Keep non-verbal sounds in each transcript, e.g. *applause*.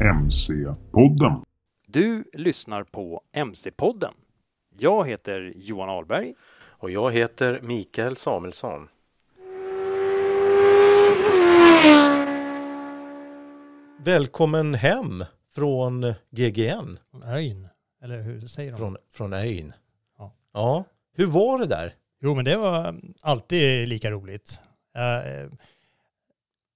MC-podden. Du lyssnar på MC-podden. Jag heter Johan Ahlberg. Och jag heter Mikael Samuelsson. Välkommen hem från GGN, Från ön, eller hur säger de? från, från ön. Ja. ja, hur var det där? Jo, men det var alltid lika roligt. Eh,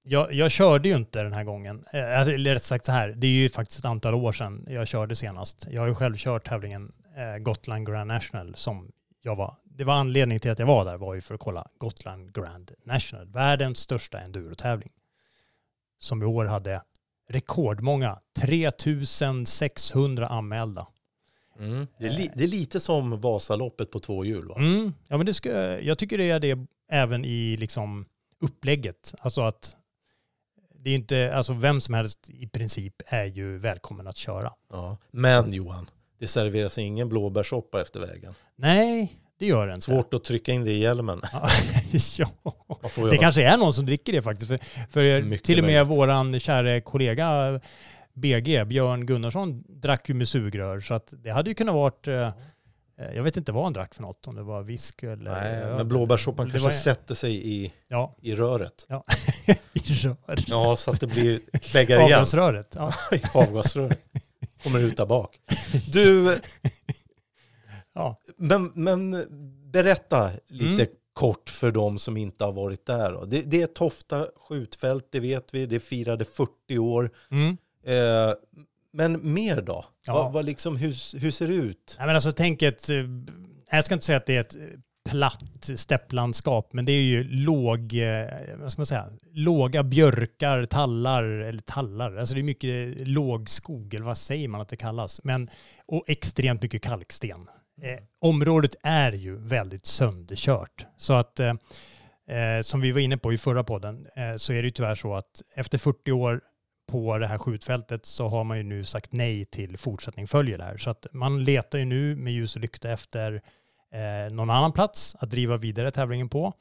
jag, jag körde ju inte den här gången. Eh, alltså, Eller rätt sagt så här, det är ju faktiskt ett antal år sedan jag körde senast. Jag har ju själv kört tävlingen eh, Gotland Grand National som jag var. Det var anledningen till att jag var där var ju för att kolla Gotland Grand National, världens största endurotävling. Som i år hade rekordmånga, 3600 anmälda. Mm. Det, är li, det är lite som Vasaloppet på två hjul va? Mm, ja, men det ska, jag tycker det är det även i liksom upplägget. Alltså att det är inte, alltså vem som helst i princip är ju välkommen att köra. Ja. Men Johan, det serveras ingen blåbärssoppa efter vägen. Nej, det gör det inte. Svårt att trycka in det i hjälmen. *laughs* Ja, Det kanske är någon som dricker det faktiskt. För, för Mycket till och med möjligt. våran kära kollega BG, Björn Gunnarsson, drack ju med sugrör. Så att det hade ju kunnat varit, eh, jag vet inte vad han drack för något, om det var whisky eller Nej, men blåbärssoppan kanske var- sätter sig i, Ja, i röret. ja. *laughs* i rör. Ja, så att det blir bäggar igen. Avgasröret. Ja. *laughs* i avgasröret. Kommer ut där bak. Du, *laughs* Ja. men, men berätta lite Mm. kort för de som inte har varit där. Det, det är Tofta skjutfält, det vet vi. Det firade 40 år. Mm. Eh, men mer då? Ja. Vad, vad liksom, hur, hur ser det ut? Nej, men alltså tänk ett, eh, jag ska inte säga att det är ett eh, platt stepplandskap, men det är ju låg, eh, vad ska man säga, låga björkar, tallar, eller tallar, alltså det är mycket låg skog, eller vad säger man att det kallas, men och extremt mycket kalksten. Eh, området är ju väldigt sönderkört, så att eh, som vi var inne på i förra podden, eh, så är det ju tyvärr så att efter 40 år på det här skjutfältet så har man ju nu sagt nej till fortsättning följer det här. Så att man letar ju nu med ljus och lykta efter eh, någon annan plats att driva vidare tävlingen på.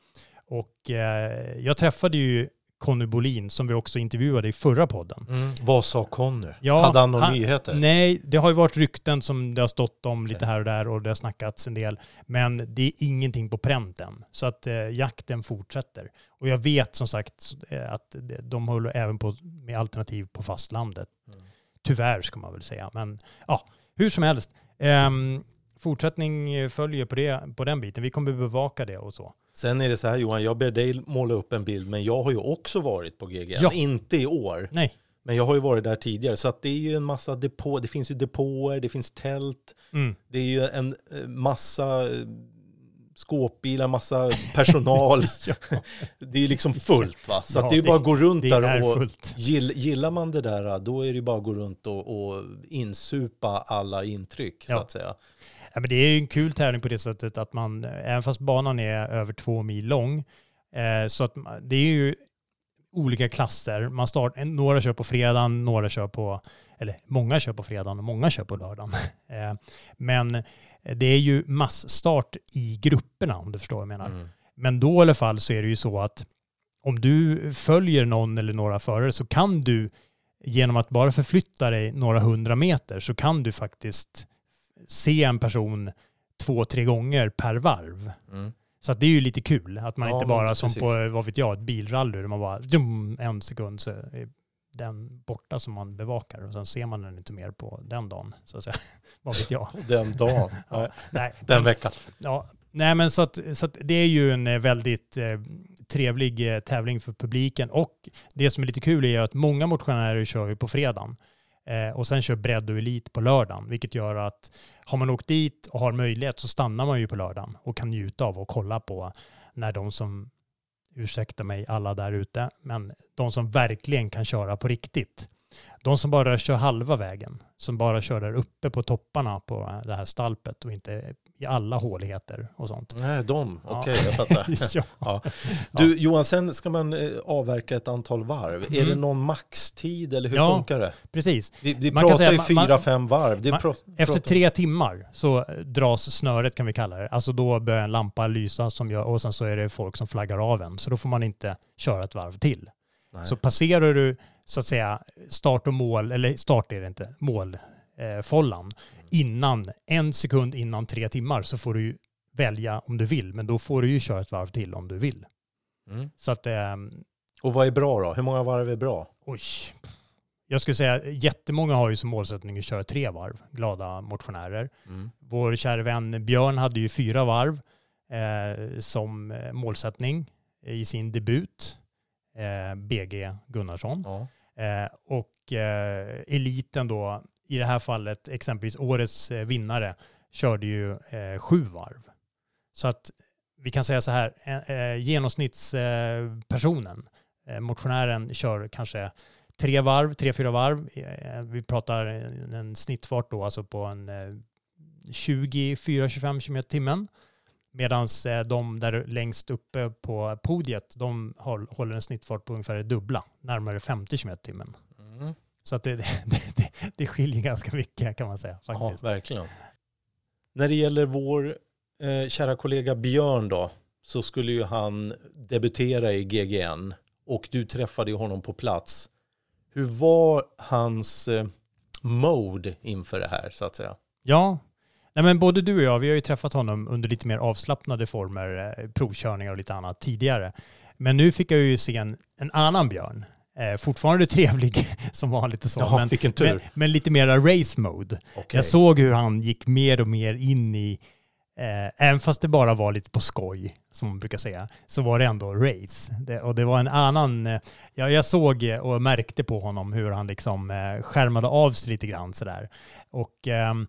Och eh, jag träffade ju Conny Bolin som vi också intervjuade i förra podden. Vad sa Conny? Ja, Hade han några han- nyheter? Nej, det har ju varit rykten som det har stått om lite här och där och det har snackats en del. Men det är ingenting på pränt än. Så att eh, jakten fortsätter. Och jag vet som sagt eh, att de håller även på med alternativ på fastlandet. Mm. Tyvärr ska man väl säga. Men ja, hur som helst. Ehm, fortsättning följer på, det, på den biten. Vi kommer bevaka det och så. Sen är det så här Johan, jag ber dig måla upp en bild, men jag har ju också varit på GGN. Ja. Inte i år, Nej. men jag har ju varit där tidigare. Så att det är ju en massa depå, det finns ju depåer, det finns tält, Mm. det är ju en eh, massa eh, skåpbilar, massa personal. *laughs* Det är ju liksom fullt va? Så Ja, att det är ju bara att gå runt där är och gill, gillar man det där, då är det ju bara att gå runt och, och insupa alla intryck så Ja. att säga. Ja, men det är ju en kul tävling på det sättet att man, även fast banan är över två mil lång, eh, så att det är ju olika klasser. Man start, några kör på fredagen, några kör på, eller många kör på fredagen och många kör på lördagen. *laughs* Eh, men det är ju massstart i grupperna om du förstår vad jag menar. Mm. Men då i alla fall så är det ju så att om du följer någon eller några förare så kan du genom att bara förflytta dig några hundra meter så kan du faktiskt se en person två, tre gånger per varv. Mm. Så att det är ju lite kul att man Ja, inte men bara som precis. på, vad vet jag, ett bilrally där man bara zoom, en sekund så är den borta som man bevakar och sen ser man den inte mer på den dagen. Så att säga. *laughs* vad vet jag. *laughs* Den dagen. *laughs* Ja, nej, Den veckan. Ja, nej men så att, så att det är ju en eh, väldigt eh, trevlig eh, tävling för publiken och det som är lite kul är att många motionärer kör ju på fredagen Eh, och sen kör bredd och elit på lördagen, vilket gör att har man åkt dit och har möjlighet så stannar man ju på lördagen och kan njuta av och kolla på när de som, ursäkta mig alla där ute, men de som verkligen kan köra på riktigt, de som bara kör halva vägen, som bara kör där uppe på topparna på det här stalpet och inte i alla håligheter och sånt. Nej, de. Ja. Okej, jag fattar. *laughs* ja. Ja. Du, Johan, sen ska man eh, avverka ett antal varv. Är Mm. det någon maxtid eller hur Ja. funkar det? Precis. Vi, vi Man kan pratar säga ju fyra, fem varv. Man- pra- Efter tre timmar så dras snöret kan vi kalla det. Alltså då börjar en lampa lysa som gör, och sen så är det folk som flaggar av en. Så då får man inte köra ett varv till. Nej. Så passerar du så att säga start och mål, eller start är det inte, målfållan, eh, follan, innan, en sekund innan tre timmar så får du ju välja om du vill. Men då får du ju köra ett varv till om du vill. Mm. Så att, ehm, Och vad är bra då? Hur många varv är bra? Oj. Jag skulle säga jättemånga har ju som målsättning att köra tre varv, glada motionärer. Mm. Vår kära vän Björn hade ju fyra varv eh, som eh, målsättning i sin debut, eh, BG Gunnarsson. Ja. Eh, och eh, eliten då, i det här fallet exempelvis årets eh, vinnare, körde ju eh, sju varv. Så att vi kan säga så här, eh, eh, genomsnittspersonen, eh, motionären kör kanske tre varv, tre, fyra varv. Eh, vi pratar en, snittfart då, alltså på en eh, 24-25 km i timmen. Medan de där längst uppe på podiet, de håll- håller en snittfart på ungefär det dubbla, närmare 50 km timmen. Mm. Så att det, *laughs* det, det, det skiljer ganska mycket kan man säga ja, faktiskt. verkligen. När det gäller vår eh, kära kollega Björn då, så skulle ju han debutera i GGN och du träffade honom på plats. Hur var hans eh, mode inför det här så att säga? Ja, Nej, men både du och jag, vi har ju träffat honom under lite mer avslappnade former, eh, provkörningar och lite annat tidigare. Men nu fick jag ju se en, en annan björn. Eh, fortfarande *laughs* trevlig som vanligt och så, Jaha, men, vilken tur. men, men lite mera race mode. Okej. Jag såg hur han gick mer och mer in i, eh, även fast det bara var lite på skoj, som man brukar säga, så var det ändå race. Det, och det var en annan, eh, ja, jag såg eh, och märkte på honom hur han liksom eh, skärmade av sig lite grann sådär. Och ehm,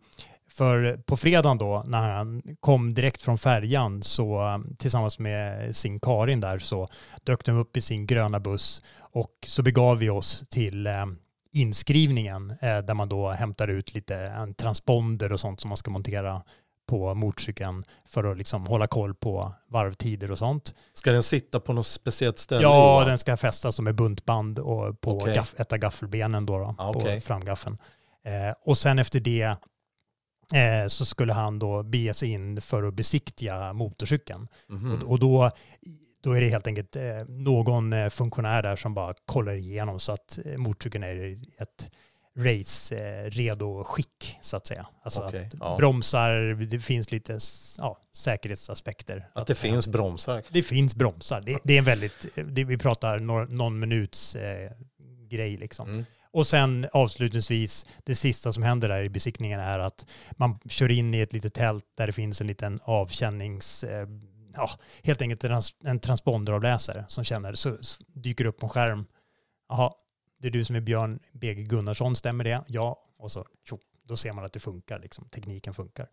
för på fredagen då, när han kom direkt från färjan, så tillsammans med sin Karin där, så dök de upp i sin gröna buss och så begav vi oss till eh, inskrivningen eh, där man då hämtar ut lite en transponder och sånt som man ska montera på motorcykeln för att liksom hålla koll på varvtider och sånt. Ska den sitta på något speciellt ställe? Ja, den ska fästas som ett buntband och på Okej. gaff, ett av gaffelbenen då, då Ah, på okej. framgaffeln. Eh, och sen efter det så skulle han då bege sig in för att besiktiga motorcykeln. Mhm. Och, då, då är det helt enkelt eh, någon eh, funktionär där som bara kollar igenom så att eh, motorcykeln är i ett race-redo skick så att säga. Alltså Okej, att ja. bromsar, det finns lite ja, säkerhetsaspekter. Att det finns bromsar. Det finns bromsar. Det, det är en väldigt, det, vi pratar några, någon minuts eh, grej liksom. Mm. Och sen avslutningsvis, det sista som händer där i besiktningen är att man kör in i ett litet tält där det finns en liten avkännings... Eh, ja, helt enkelt en, trans- en transponderavläsare som känner, så så dyker upp på en skärm. Jaha, det är du som är Björn BG Gunnarsson, stämmer det? Ja. Och så tjo, då ser man att det funkar, liksom. tekniken funkar.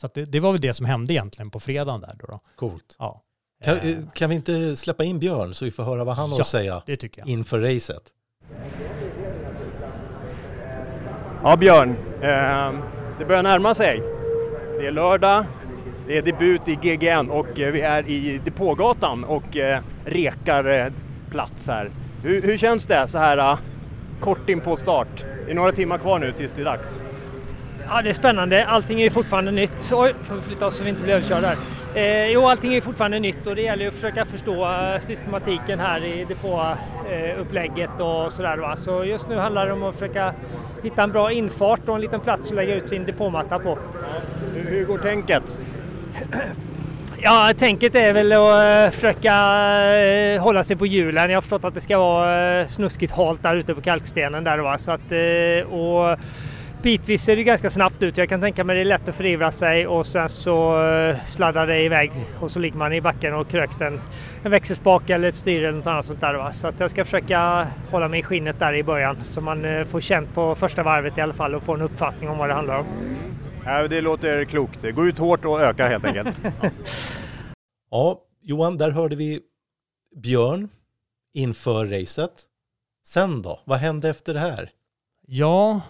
Så det, det var väl det som hände egentligen på fredagen där då. då. Coolt. Ja. Kan, Eh, kan vi inte släppa in Björn så vi får höra vad han har Ja. att säga inför racet? Ja, Björn. Eh, det börjar närma sig. Det är lördag, det är debut i GGN och eh, vi är i Depågatan och eh, rekar eh, plats här. Hur, hur känns det så här eh, kort in på start? Det är några timmar kvar nu tills det är dags. Ja, det är spännande. Allting är ju fortfarande nytt. Oj, får vi flytta oss så vi inte blir överkörda här. Eh, jo, allting är fortfarande nytt och det gäller att försöka förstå eh, systematiken här i depåupplägget eh, och sådär. Va? Så just nu handlar det om att försöka hitta en bra infart och en liten plats att lägga ut sin depåmatta på. Hur, hur går tänket? *clears throat* Ja, tänket är väl att eh, försöka eh, hålla sig på hjulen. Jag har förstått att det ska vara snuskigt halt där ute på kalkstenen där va. Så att, och bitvis ser det ganska snabbt ut. Jag kan tänka mig det är lätt att förivra sig och sen så sladdar det iväg och så ligger man i backen och krökt en, en växelspak eller ett styre eller något annat sånt där. Va? Så att jag ska försöka hålla mig i skinnet där i början så man får känt på första varvet i alla fall och få en uppfattning om vad det handlar om. Ja, det låter klokt. Gå ut hårt och öka helt enkelt. *laughs* ja, Johan, där hörde vi Björn inför racet. Sen då? Vad hände efter det här? Ja,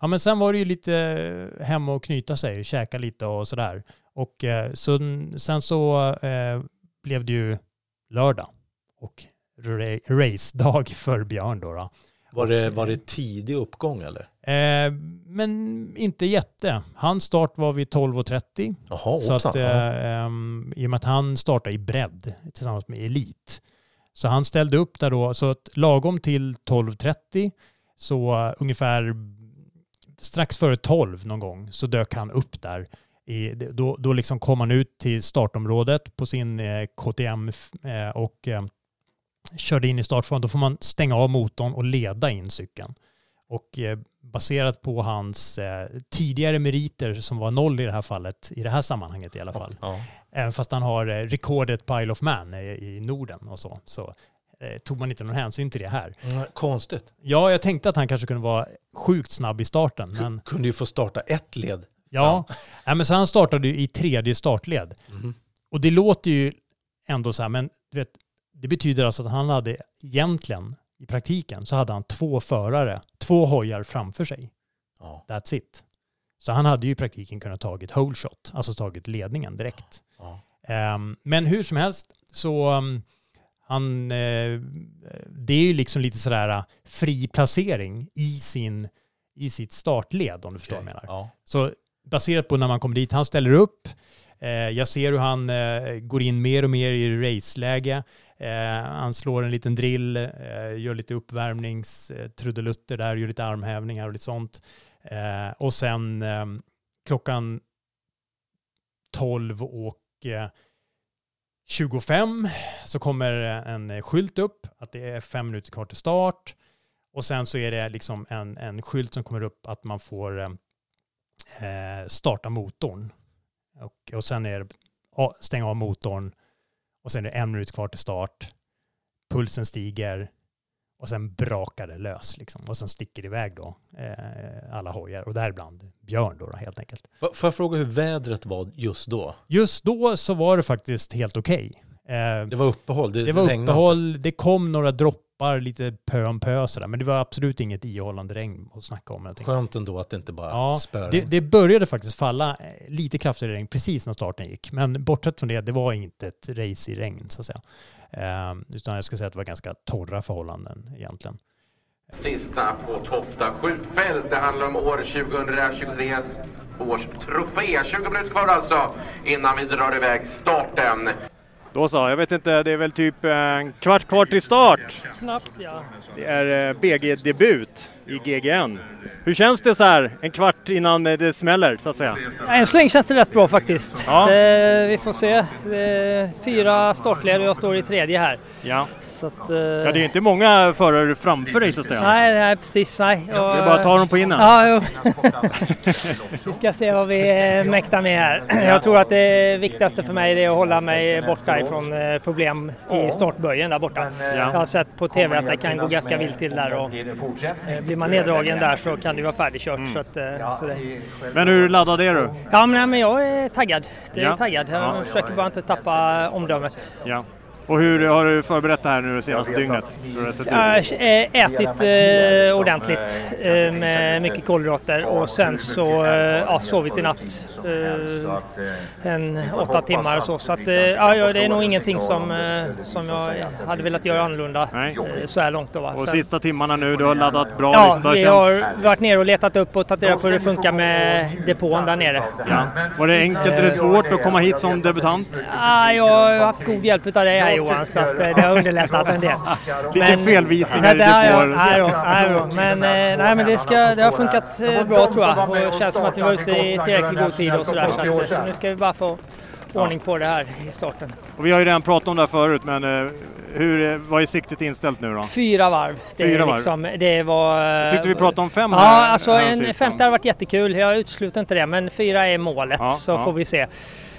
ja men sen var det ju lite hem och knyta sig, käka lite och sådär. Och eh, så, sen så eh, blev det ju lördag och racedag *laughs* för Björn då. då. Var det, var det tidig uppgång eller? Eh, men inte jätte. Hans start var vid 12.30. Jaha, så att, eh, um, I och med att han startade i bredd tillsammans med Elit. Så han ställde upp där då, så att lagom till 12.30 så uh, ungefär strax före 12 någon gång så dök han upp där. I, då, då liksom kom han ut till startområdet på sin eh, KTM eh, och eh, körde in i startfåran, då får man stänga av motorn och leda in cykeln. Och eh, baserat på hans eh, tidigare meriter som var noll i det här fallet, i det här sammanhanget i alla fall. Ja. Även fast han har eh, rekordet på Isle of Man i, i Norden och så, så tog man inte någon hänsyn till det här. Mm, konstigt. Ja, jag tänkte att han kanske kunde vara sjukt snabb i starten. Men... Kunde ju få starta ett led. Ja, ja. ja men så han startade ju i tredje startled. Mm. Och det låter ju ändå så här, men du vet, det betyder alltså att han hade egentligen, i praktiken, så hade han två förare, två hojar framför sig. Ja. That's it. Så han hade ju i praktiken kunnat tagit whole shot, alltså tagit ledningen direkt. Ja. Um, men hur som helst så um, han, uh, det är ju liksom lite sådär uh, fri placering i, sin, i sitt startled om du förstår okay. vad jag menar. Ja. Så baserat på när man kommer dit, han ställer upp, uh, jag ser hur han går in mer och mer i raceläge. Eh, han slår en liten drill, eh, gör lite uppvärmningstrudelutter där, gör lite armhävningar och lite sånt. Eh, och sen klockan 12 och 25 så kommer en skylt upp att det är fem minuter kvar till start. Och sen så är det liksom en, en skylt som kommer upp att man får eh, eh starta motorn. Och, och sen är det stänga av motorn och sen är det en minut kvar till start. Pulsen stiger och sen brakar det lös liksom. Och sen sticker det iväg då eh, alla hojar och däribland Björn då, då helt enkelt. Får jag fråga hur vädret var just då? Just då så var det faktiskt helt okej. Okay. Eh, det var uppehåll? Det, det var uppehåll, det kom några droppar lite pö om pö sådär. Men det var absolut inget ihållande regn att snacka om. Någonting. Skönt ändå att det inte bara ja, spöade. Det, det började faktiskt falla eh, lite kraftigare regn precis när starten gick. Men bortsett från det, det var inte ett race i regn så att säga. Ehm, utan jag ska säga att det var ganska torra förhållanden egentligen. Sista på Tofta skjutfält. Det handlar om år 2023 års trofé. 20 minuter kvar alltså innan vi drar iväg starten. Då så, jag vet inte, det är väl typ en kvart kvar till start. Snabbt ja. Det är eh, BG-debut i GGN. Hur känns det så här en kvart innan det smäller så att säga? Än så länge känns det rätt bra faktiskt. Ja. Det, vi får se. fyra startled och jag står i tredje här. Ja. Så att, uh... ja, det är inte många förare framför dig så att säga. Nej, nej precis. Nej. Och, det är bara att ta dem på innan. Ja, jo. vi ska se vad vi mäktar med här. Jag tror att det viktigaste för mig är att hålla mig borta ifrån eh, problem i startböjen där borta. Ja. Jag har sett på TV att det kan gå ganska vilt till där och eh, blir man neddragen där så kan det vara färdigkört. Mm. Så att, så det... Men hur laddad är du? Ja, men, men jag är taggad. Det är ja. taggad. Jag ja. försöker bara inte tappa omdömet. Ja. Och hur har du förberett det här nu det senaste dygnet? Hur har det sett Jag har eh, ätit eh, ordentligt eh, med mycket kolhydrater och sen så eh, ja, sovit i natt eh, en åtta timmar och så. Så att, eh, ja, ja, det är nog ingenting som, eh, som jag hade velat göra annorlunda Nej. eh, så här långt. Då, va? Och sista timmarna nu, du har laddat bra. Ja, liksom, vi känns- har varit nere och letat upp och tagit reda på hur det funkar med depån där nere. Ja. Var det enkelt eller svårt att komma hit som debutant? Ah, jag har haft god hjälp av dig här Johan, så att, eh, det har underlättat en del. Lite felvisningar i depåer. nej. Men, eh, nej, men det, ska, det har funkat eh, bra tror jag. Och det känns som att vi var ute i tillräckligt god tid och sådär. Så, att, så nu ska vi bara få ordning på det här i starten. Och vi har ju redan pratat om det här förut, men hur, vad är siktet inställt nu då? Fyra varv. Det Fyra varv. Liksom, det var... Jag tyckte vi pratade om fem Ja, här- alltså här en femte hade varit jättekul. Jag utesluter inte det, men fyra är målet Ja, så ja. får vi se.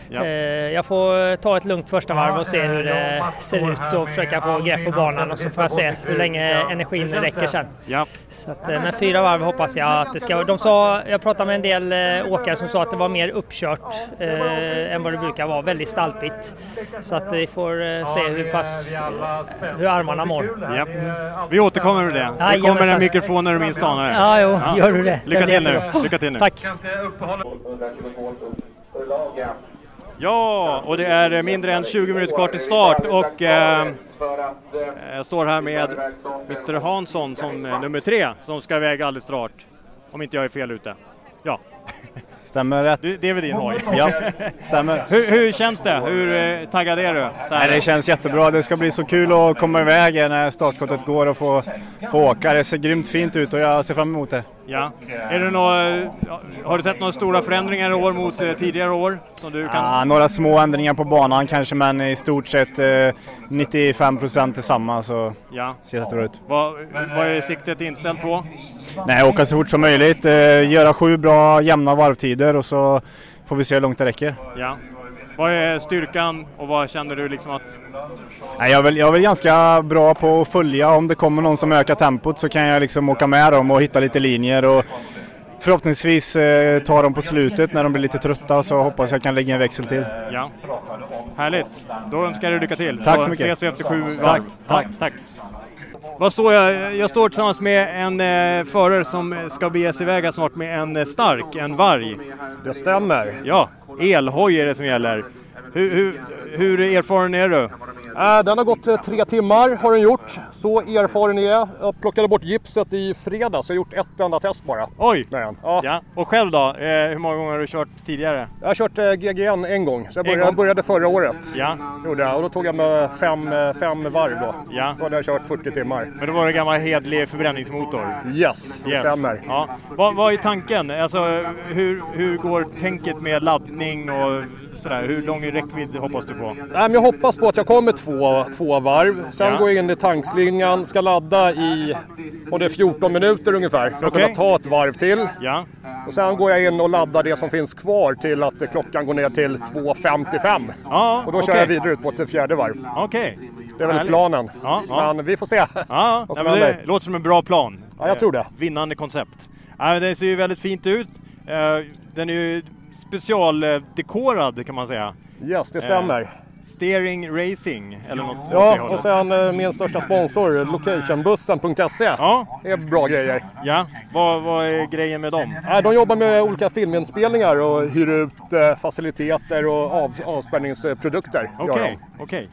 Ja. Eh, Jag får ta ett lugnt första varv och se hur det ser ut och försöka få grepp på banan och så får jag se hur länge energin räcker sen. Ja. Så att, eh, men fyra varv hoppas jag att det ska vara. De sa, jag pratade med en del eh, åkare som sa att det var mer uppkört eh, än vad det brukar vara. Väldigt stalpigt. Så att vi får eh, se hur pass, eh, hur armarna mår. Ja. Vi återkommer till det. Det kommer en mikrofon när du minst anar det. Ja, jo, gör du det. Lycka till nu. Lycka till nu. Tack. Ja, och det är mindre än 20 minuter kvar till start och eh, jag står här med Mr Hansson som eh, nummer tre som ska iväg alldeles snart. Om inte jag är fel ute. Ja, *laughs* Stämmer rätt. det, det är väl din hoj? Ja, stämmer. Hur, hur känns det? Hur eh, taggad är du? Så här. Nej, det känns jättebra. Det ska bli så kul att komma iväg när startskottet går och få, få åka. Det ser grymt fint ut och jag ser fram emot det. Ja. Är det några, har du sett några stora förändringar i år mot eh, tidigare år? Som du kan... Ja, några små ändringar på banan kanske, men i stort sett eh, 95 procent tillsammans så Ja. ser det jättebra ut. Vad, vad är siktet inställt på? Nej, åka så fort som möjligt, eh, göra sju bra jämna varvtider och så får vi se hur långt det räcker. Ja. Vad är styrkan och vad känner du liksom att... Nej, jag, är väl, jag är väl ganska bra på att följa. Om det kommer någon som ökar tempot så kan jag liksom åka med dem och hitta lite linjer. Och förhoppningsvis eh, ta dem på slutet när de blir lite trötta så hoppas jag kan lägga en växel till. Ja. Härligt. Då önskar jag dig lycka till. Tack så mycket. ses vi efter sju varv. Tack, tack. Tack. Vad står jag? Jag står tillsammans med en eh, förare som ska bege sig iväg snart med en eh, stark, en varg. Det stämmer. Ja, elhoj är det som gäller. Hur, hur, hur erfaren är du? Äh, Den har gått eh, tre timmar har den gjort. Så erfaren är jag. Jag plockade bort gipset i fredags. Jag har gjort ett enda test bara. Oj! med den. Ja. Ja. Och själv då? Eh, hur många gånger har du kört tidigare? Jag har kört eh, GGN en gång. Så jag började, gång? började förra året. Ja, Gjorde jag. Och då tog jag med fem, eh, fem varv då. Ja. Då hade jag kört 40 timmar. men då var det gammal hedlig förbränningsmotor. Yes, det stämmer. Ja. Vad, vad är tanken? Alltså, hur, hur går tänket med laddning och sådär? Hur lång räckvidd hoppas du på? Nej, men jag hoppas på att jag kommer två, två varv. Sen Ja. går jag in i tankslingan, ska ladda i och det är 14 minuter ungefär för att Okej. kunna ta ett varv till. Ja, Och sen går jag in och laddar det som finns kvar till att klockan går ner till 2.55. ja Och då kör okej. jag vidare ut på till fjärde varv. Okej. Det är väl Härligt. planen. Ja. Men vi får se. Ja, *laughs* ja som men det låter som en bra plan. Ja, jag tror det. Eh, Vinnande koncept. Ja, det ser ju väldigt fint ut. Eh, Den är ju specialdekorad kan man säga. Yes, det stämmer. Steering Racing eller något Ja, och sen eh, min största sponsor, locationbussen.se. Ja, Det är bra grejer. ja. Vad, vad är grejen med dem? De jobbar med olika filminspelningar och hyr ut eh, faciliteter och av, avspärrningsprodukter. Okej, de. okej.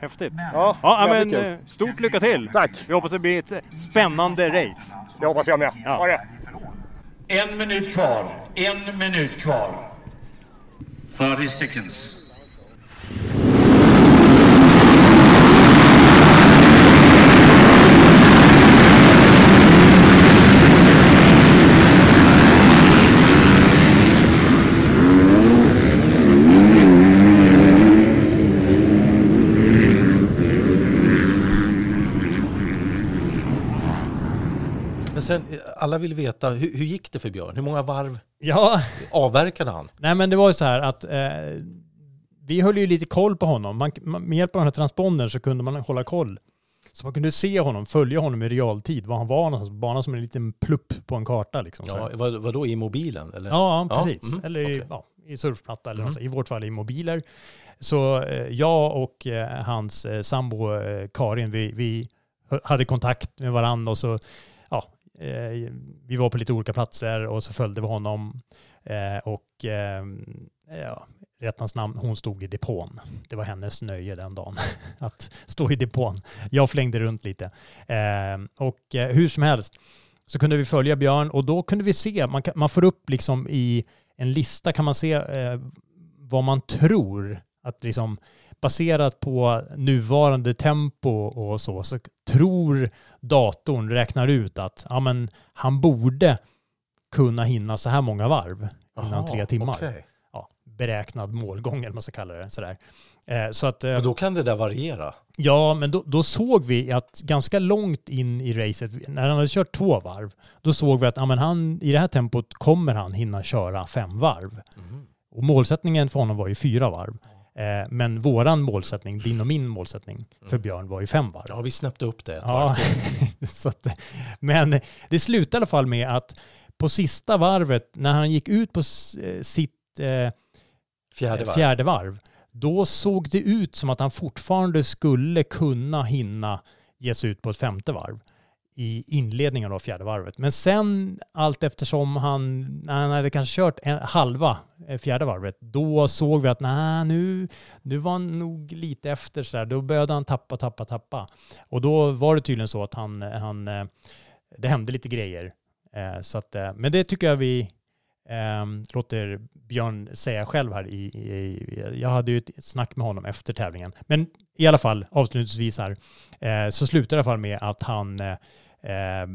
Häftigt. Ja, Ja, men kul. eh, stort lycka till! Tack. Vi hoppas det blir ett spännande race. Det hoppas jag med. Ja. Ha det. En minut kvar. En minut kvar. 30 seconds. Men sen, alla vill veta, hur, hur gick det för Björn? Hur många varv Ja, avverkade han? nej men det var ju så här att eh, vi höll ju lite koll på honom. Man, med hjälp av den här transpondern så kunde man hålla koll. Så man kunde se honom, följa honom i realtid, var han var någonstans på banan som en liten plupp på en karta. Liksom, Ja, vad, vadå, i mobilen? Eller? Ja, Ja, precis. mm, eller i, okej. ja, i surfplatta eller så- i vårt fall i mobiler. Så eh, jag och eh, hans eh, sambo eh, Karin, vi, vi hade kontakt med varandra och så, ja, eh, vi var på lite olika platser och så följde vi honom. Eh, och eh, ja, rättans namn, hon stod i depån. Det var hennes nöje den dagen, *laughs* att stå i depån. Jag flängde runt lite. Eh, och eh, hur som helst så kunde vi följa Björn och då kunde vi se, man, kan, man får upp liksom i en lista kan man se eh, vad man tror att liksom baserat på nuvarande tempo och så, så tror datorn, räknar ut att ja, men, han borde kunna hinna så här många varv innan Aha, tre timmar. okej. Ja, beräknad målgång eller vad man ska kalla det. Sådär. Eh, så att, eh, Och då kan det där variera. Ja, men då, då såg vi att ganska långt in i racet, när han hade kört två varv, då såg vi att ja, men han, i det här tempot kommer han hinna köra fem varv. Och målsättningen för honom var ju fyra varv. Eh, men våran målsättning, din och min målsättning för Björn var ju fem varv. Ja, vi snäppte upp det ett Ja, *laughs* så att, men det slutade i alla fall med att på sista varvet, när han gick ut på eh, sitt eh, Fjärde varv. fjärde varv, då såg det ut som att han fortfarande skulle kunna hinna ge sig ut på ett femte varv i inledningen av fjärde varvet. Men sen allt eftersom han, när han hade kanske kört en, halva eh, fjärde varvet, då såg vi att nej, nu, nu var han nog lite efter så där. Då började han tappa, tappa, tappa. Och då var det tydligen så att han, han eh, det hände lite grejer. Eh, så att, men det tycker jag vi eh, låter Björn säga själv här. I, i, jag hade ju ett snack med honom efter tävlingen. Men i alla fall, avslutningsvis här, eh, så slutar det i alla fall med att han eh,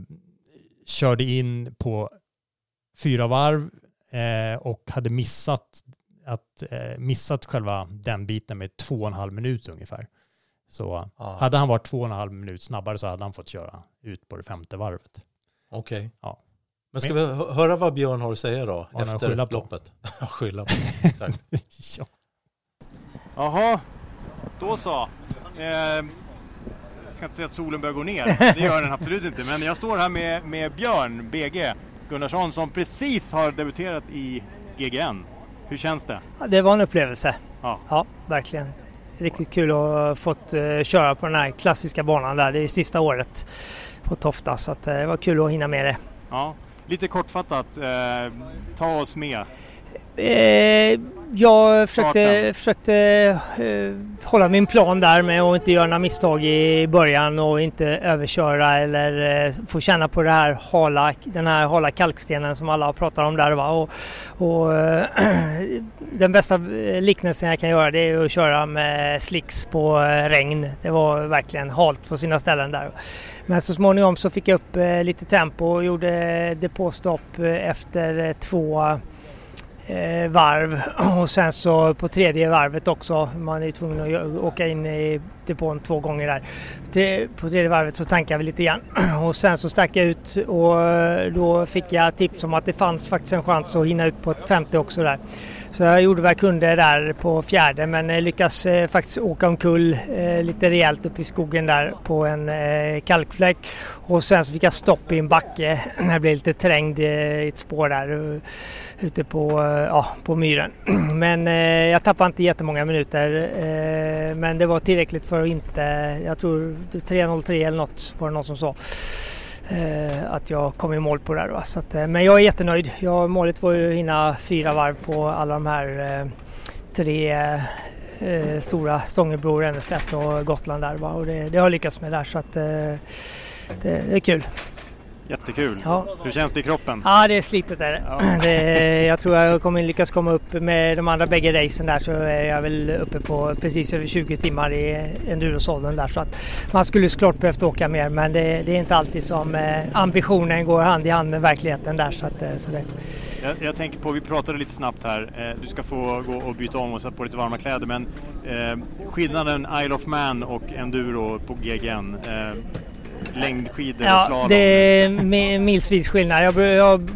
körde in på fyra varv eh, och hade missat, att, eh, missat själva den biten med två och en halv minut ungefär. Så Ah. hade han varit två och en halv minut snabbare så hade han fått köra ut på det femte varvet. Okej. Ja. Men ska vi hö- höra vad Björn har att säga då? efter skylla på. loppet. *laughs* Ja, skylla på. *laughs* Exakt. ja. Jaha, då så. Eh, ska inte säga att solen börjar gå ner, det gör den absolut inte. Men jag står här med, med Björn BG Gunnarsson som precis har debuterat i GGN. Hur känns det? Ja, det var en upplevelse. Ja. Ja, verkligen. Riktigt kul att ha fått eh, köra på den här klassiska banan där. Det är sista året på Tofta så eh, det var kul att hinna med det. Ja, lite kortfattat, eh, ta oss med. Eh, jag försökte, försökte eh, hålla min plan där med att inte göra några misstag i början och inte överköra eller eh, få känna på det här hala, den här hala kalkstenen som alla pratar om där. Va? Och, och, eh, *clears throat* den bästa eh, liknelsen jag kan göra det är att köra med slicks på eh, regn. Det var verkligen halt på sina ställen där. Men så småningom så fick jag upp lite tempo och gjorde depåstopp efter två Eh, varv *clears throat* och sen så på tredje varvet också. Man är tvungen att åka in i depån två gånger där. På tredje varvet så tankade vi lite grann *clears throat* och sen så stack jag ut och eh, då fick jag tips om att det fanns faktiskt en chans att hinna ut på ett femte också där. Så jag gjorde vad jag kunde där på fjärde men lyckas eh, faktiskt åka omkull eh, lite rejält upp i skogen där på en eh, kalkfläck. Och sen så fick jag stopp i en backe *clears throat* när jag blev lite trängd i ett spår där ute på, ja, på myren. *clears throat* Men jag tappade inte jättemånga minuter men det var tillräckligt för att inte, jag tror 3.03 eller något var det någon som sa. Eh, att jag kom i mål på det här. Va? Så att, eh, men jag är jättenöjd. Jag, målet var ju att hinna fyra varv på alla de här eh, tre eh, stora Stångebro, Ränneslätt och Gotland där. Va? Och det, det har jag lyckats med där så att eh, det, det är kul. Jättekul. Ja. Hur känns det i kroppen? Ja, det är slitet är. Ja. *laughs* det. Jag tror jag kommer lyckas komma upp med de andra bägge racen där så är jag väl uppe på precis över 20 timmar i endurosåldern där. Så att man skulle såklart behövt åka mer men det, det är inte alltid som eh, ambitionen går hand i hand med verkligheten där. Så att, eh, så det, Jag, jag tänker på, vi pratade lite snabbt här, eh, du ska få gå och byta om och sätta på lite varma kläder men skillnaden Isle of Man och enduro på GGN, längdskidor och Ja, slalom. det är mi- milsvis skillnad. Jag, jag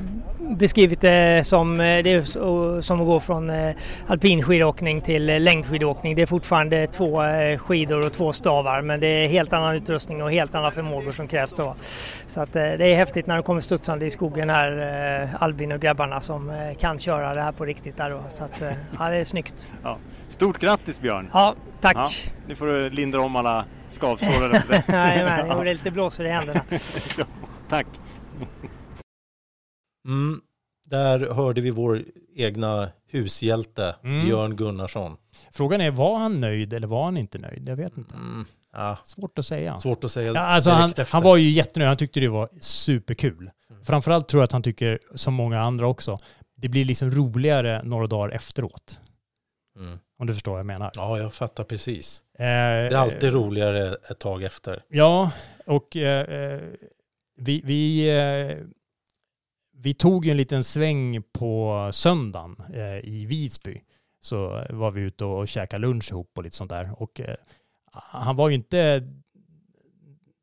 beskrivit det som, eh, det är som att gå från eh, alpinskidåkning till eh, längdskidåkning. Det är fortfarande två skidor och två stavar men det är helt annan utrustning och helt andra förmågor som krävs då. Så att, det är häftigt när de kommer studsande i skogen här, Albin och grabbarna som kan köra det här på riktigt där då. Så att, ja, det är snyggt. Ja. Stort grattis Björn! Ja, tack! Ja, nu får du lindra om alla skavsår. *laughs* nej, jag gjorde lite blåsor i händerna. *laughs* Ja, Tack! Mm, där hörde vi vår egna hushjälte Mm. Björn Gunnarsson. Frågan är, var han nöjd eller var han inte nöjd? Jag vet inte. Mm, ja, Svårt att säga. svårt att säga Ja, alltså han, efter. han var ju jättenöjd, han tyckte det var superkul. Framförallt tror jag att han tycker, som många andra också, det blir liksom roligare några dagar efteråt. Mm. Om du förstår vad jag menar. Ja, jag fattar precis. Eh, Det är alltid roligare ett tag efter. Ja, och eh, eh, vi, vi, eh, vi tog ju en liten sväng på söndagen eh, i Visby. Så var vi ute och käkade lunch ihop och lite sånt där. Och eh, han var ju inte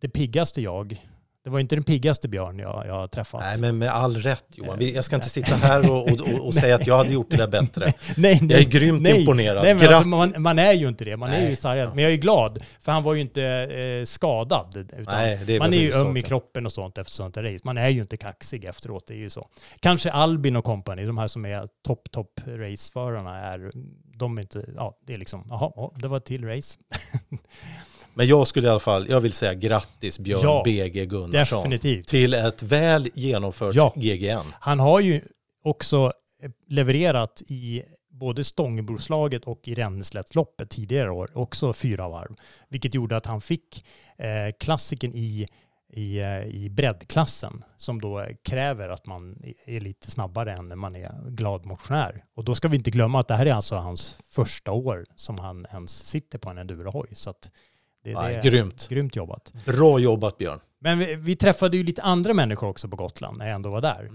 det piggaste jag. Det var inte den piggaste Björn jag, jag träffat. Nej, men med all rätt Johan. Jag ska inte sitta här och, och, och, säga att jag hade gjort det där bättre. *laughs* Nej, nej, Jag är grymt nej. imponerad. Nej, men alltså, man, man är ju inte det. Man är Nej. ju sargad. Men jag är glad, för han var ju inte eh, skadad. Utan Nej, det är man är ju öm i kroppen och sånt efter sånt race. Man är ju inte kaxig efteråt, det är ju så. Kanske Albin och company, de här som är topp, topp raceförarna, är, de är inte, ja, det är liksom, jaha, ja, det var ett till race. *laughs* Men jag skulle i alla fall, jag vill säga grattis Björn Ja, BG Gunnarsson. definitivt. Till ett väl genomfört Ja. GGN. Han har ju också eh, levererat i både Stångebroslaget och i Ränneslättsloppet tidigare år, också fyra varv. Vilket gjorde att han fick eh, klassiken i, i, eh, i breddklassen som då kräver att man är lite snabbare än när man är glad motionär. Och då ska vi inte glömma att det här är alltså hans första år som han ens sitter på en endurohoj. Så att det, Nej, det är grymt. grymt jobbat. Bra jobbat Björn. Men vi, vi träffade ju lite andra människor också på Gotland när jag ändå var där.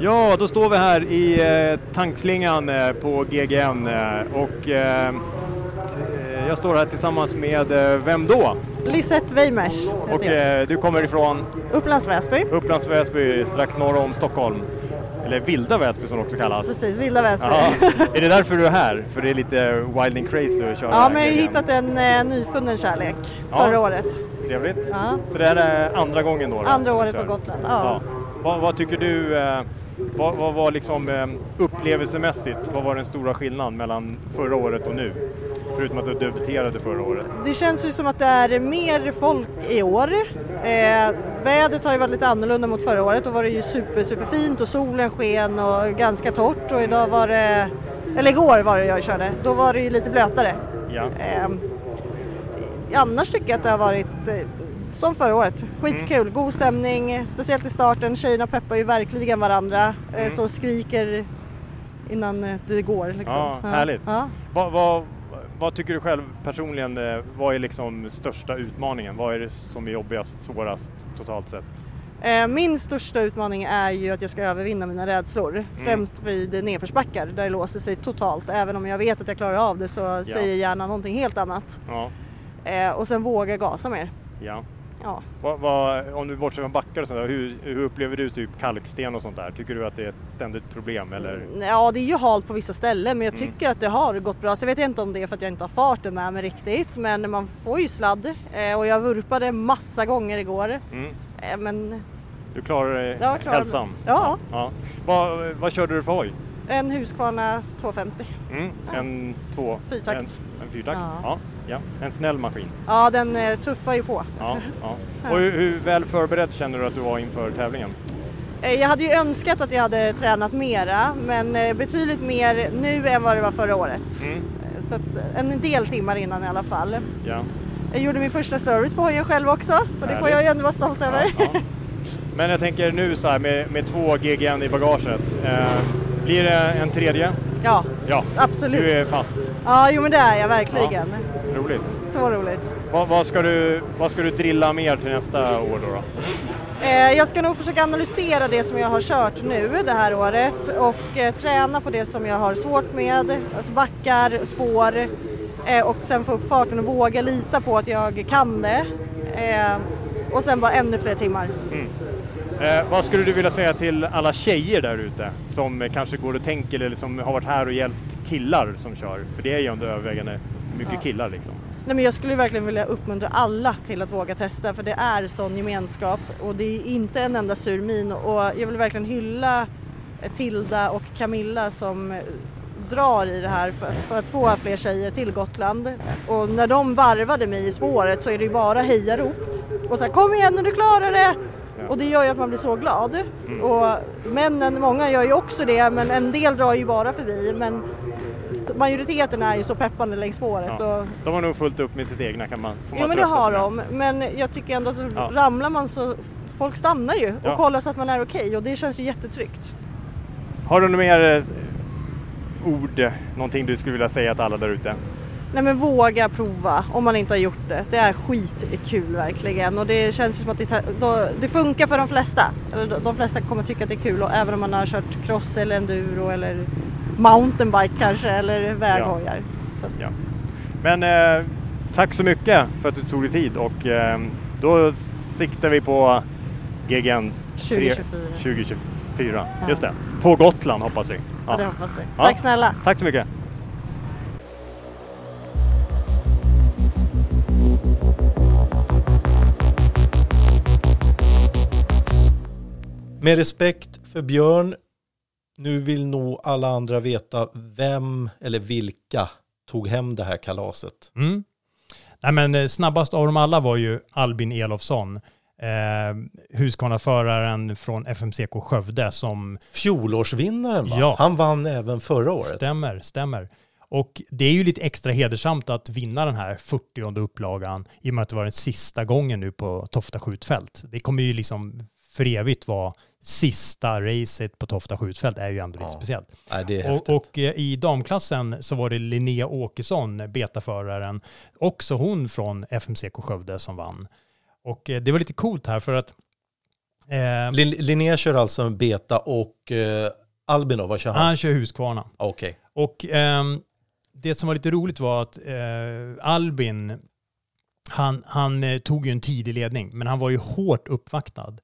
Ja, då står vi här i eh, tankslingan eh, på GGN eh, och eh, jag står här tillsammans med, eh, vem då? Lisette Weimers Och eh, du kommer ifrån Upplands Väsby. Upplands Väsby, strax norr om Stockholm. Eller Vilda Väsby som det också kallas. Precis, Vilda Väsby. Ja. Är det därför du är här? För det är lite wild and crazy att köra Ja, men jag har hittat en eh, nyfunnen kärlek Ja. förra året. Trevligt. Ja. Så det här är andra gången då? då Andra året på? Gotland. Ja. Vad, vad tycker du, eh, vad, vad var liksom eh, upplevelsemässigt, vad var den stora skillnaden mellan förra året och nu? Förutom att du debuterade förra året. Det känns ju som att det är mer folk i år. Eh, vädret har ju varit lite annorlunda mot förra året. Då var det ju super, super fint och solen sken och ganska torrt och idag var det, eller igår var det jag körde, då var det ju lite blötare. Ja. Eh, annars tycker jag att det har varit eh, som förra året. Skitkul, Mm. god stämning, speciellt i starten. Tjejerna peppar ju verkligen varandra, eh, Mm. så skriker innan eh, det går. Liksom. Ja, härligt. Ja. Vad, vad, vad tycker du själv personligen, eh, vad är liksom största utmaningen? Vad är det som är jobbigast, svårast totalt sett? Eh, Min största utmaning är ju att jag ska övervinna mina rädslor. Främst vid nedförsbackar där det låser sig totalt. Även om jag vet att jag klarar av det så säger hjärnan någonting helt annat. Ja, Eh, Och sen våga gasa mer. ja. Ja. Vad, vad, om du bortser från backar och sånt där, hur, hur upplever du typ kalksten och sånt där? Tycker du att det är ett ständigt problem eller? ja, det är ju halt på vissa ställen men jag Mm. tycker att det har gått bra. Så jag vet inte om det är för att jag inte har farten med mig riktigt. Men man får ju sladd eh, och jag vurpade massa gånger igår. Mm. Eh, Men Du klarar dig Jag klarar mig. ensam? Ja. ja. Vad, vad körde du för hoj? En Husqvarna 250. Mm. En två... Fyrtakt. En, en fyrtakt? Ja. Ja. ja. En snäll maskin? Ja, den eh, tuffar ju på. Ja. *laughs* ja. Och hur, hur väl förberedd känner du att du var inför tävlingen? Eh, Jag hade ju önskat att jag hade tränat mera, men eh, betydligt mer nu än vad det var förra året. Mm. Så en del timmar innan i alla fall. Ja. Jag gjorde min första service på hojen själv också, så det får jag ju ändå vara stolt över. Ja, ja. Men jag tänker nu så här med, med två GGN i bagaget. Eh, blir det en tredje? Ja, Ja, absolut. du är fast. Ja, jo men det är jag verkligen. Roligt. Så roligt. Vad, vad, ska du, vad ska du drilla mer till nästa år då? då? Eh, Jag ska nog försöka analysera det som jag har kört nu det här året och eh, träna på det som jag har svårt med, alltså backar, spår eh, och sen få upp farten och våga lita på att jag kan det. Och sen bara ännu fler timmar. Eh, vad skulle du vilja säga till alla tjejer där ute som eh, kanske går och tänker eller som har varit här och hjälpt killar som kör? För det är ju ändå övervägande mycket Ja. killar liksom. Nej, men jag skulle verkligen vilja uppmuntra alla till att våga testa för det är sån gemenskap och det är inte en enda sur min och jag vill verkligen hylla Tilda och Camilla som drar i det här för, för att få fler tjejer till Gotland. Och när de varvade mig i spåret så är det ju bara hejarop. Och så här, kom igen nu, du klarar det! Och det gör ju att man blir så glad. Mm. Och männen, många gör ju också det, men en del drar ju bara förbi. Men majoriteten är ju så peppande längs spåret. Ja. Och, De har nog fullt upp med sitt egna kan man, får man jo men det har de, men jag tycker ändå att Ja. ramlar man så folk stannar ju och Ja. kollar så att man är okej och det känns ju jättetryggt. Har du några mer eh, ord, någonting du skulle vilja säga till alla där ute? Nej men våga prova om man inte har gjort det. Det är skitkul verkligen och det känns som att det, då, det funkar för de flesta. De- flesta kommer tycka att det är kul och även om man har kört cross eller enduro eller mountainbike kanske eller väghojar. Så. Ja. Men eh, tack så mycket för att du tog dig tid och eh, då siktar vi på GGN 2024. 2024. Ja. Just det. På Gotland hoppas vi. Ja, det hoppas vi. Tack snälla. Tack så mycket. Med respekt för Björn, nu vill nog alla andra veta vem eller vilka tog hem det här kalaset. Mm. Nej, men eh, snabbast av dem alla var ju Albin Elofsson, eh, Husqvarna-föraren från FMCK Skövde som... Fjolårsvinnaren va? Ja. Han vann även förra året. Stämmer, stämmer. Och det är ju lite extra hedersamt att vinna den här 40 upplagan i och med att det var den sista gången nu på Tofta skjutfält. Det kommer ju liksom för evigt vara sista racet på Tofta skjutfält är ju ändå lite speciellt. Nej, det är och, och eh, i damklassen så var det Linnea Åkesson, betaföraren, också hon från FMCK Skövde som vann. Och eh, det var lite coolt här för att eh, Lin- Linnea kör alltså en beta och eh, Albin då, vad kör han? han kör Husqvarna. Okej. Och ehm, det som var lite roligt var att eh, Albin, han, han eh, tog ju en tidig ledning, men han var ju hårt uppvaktad.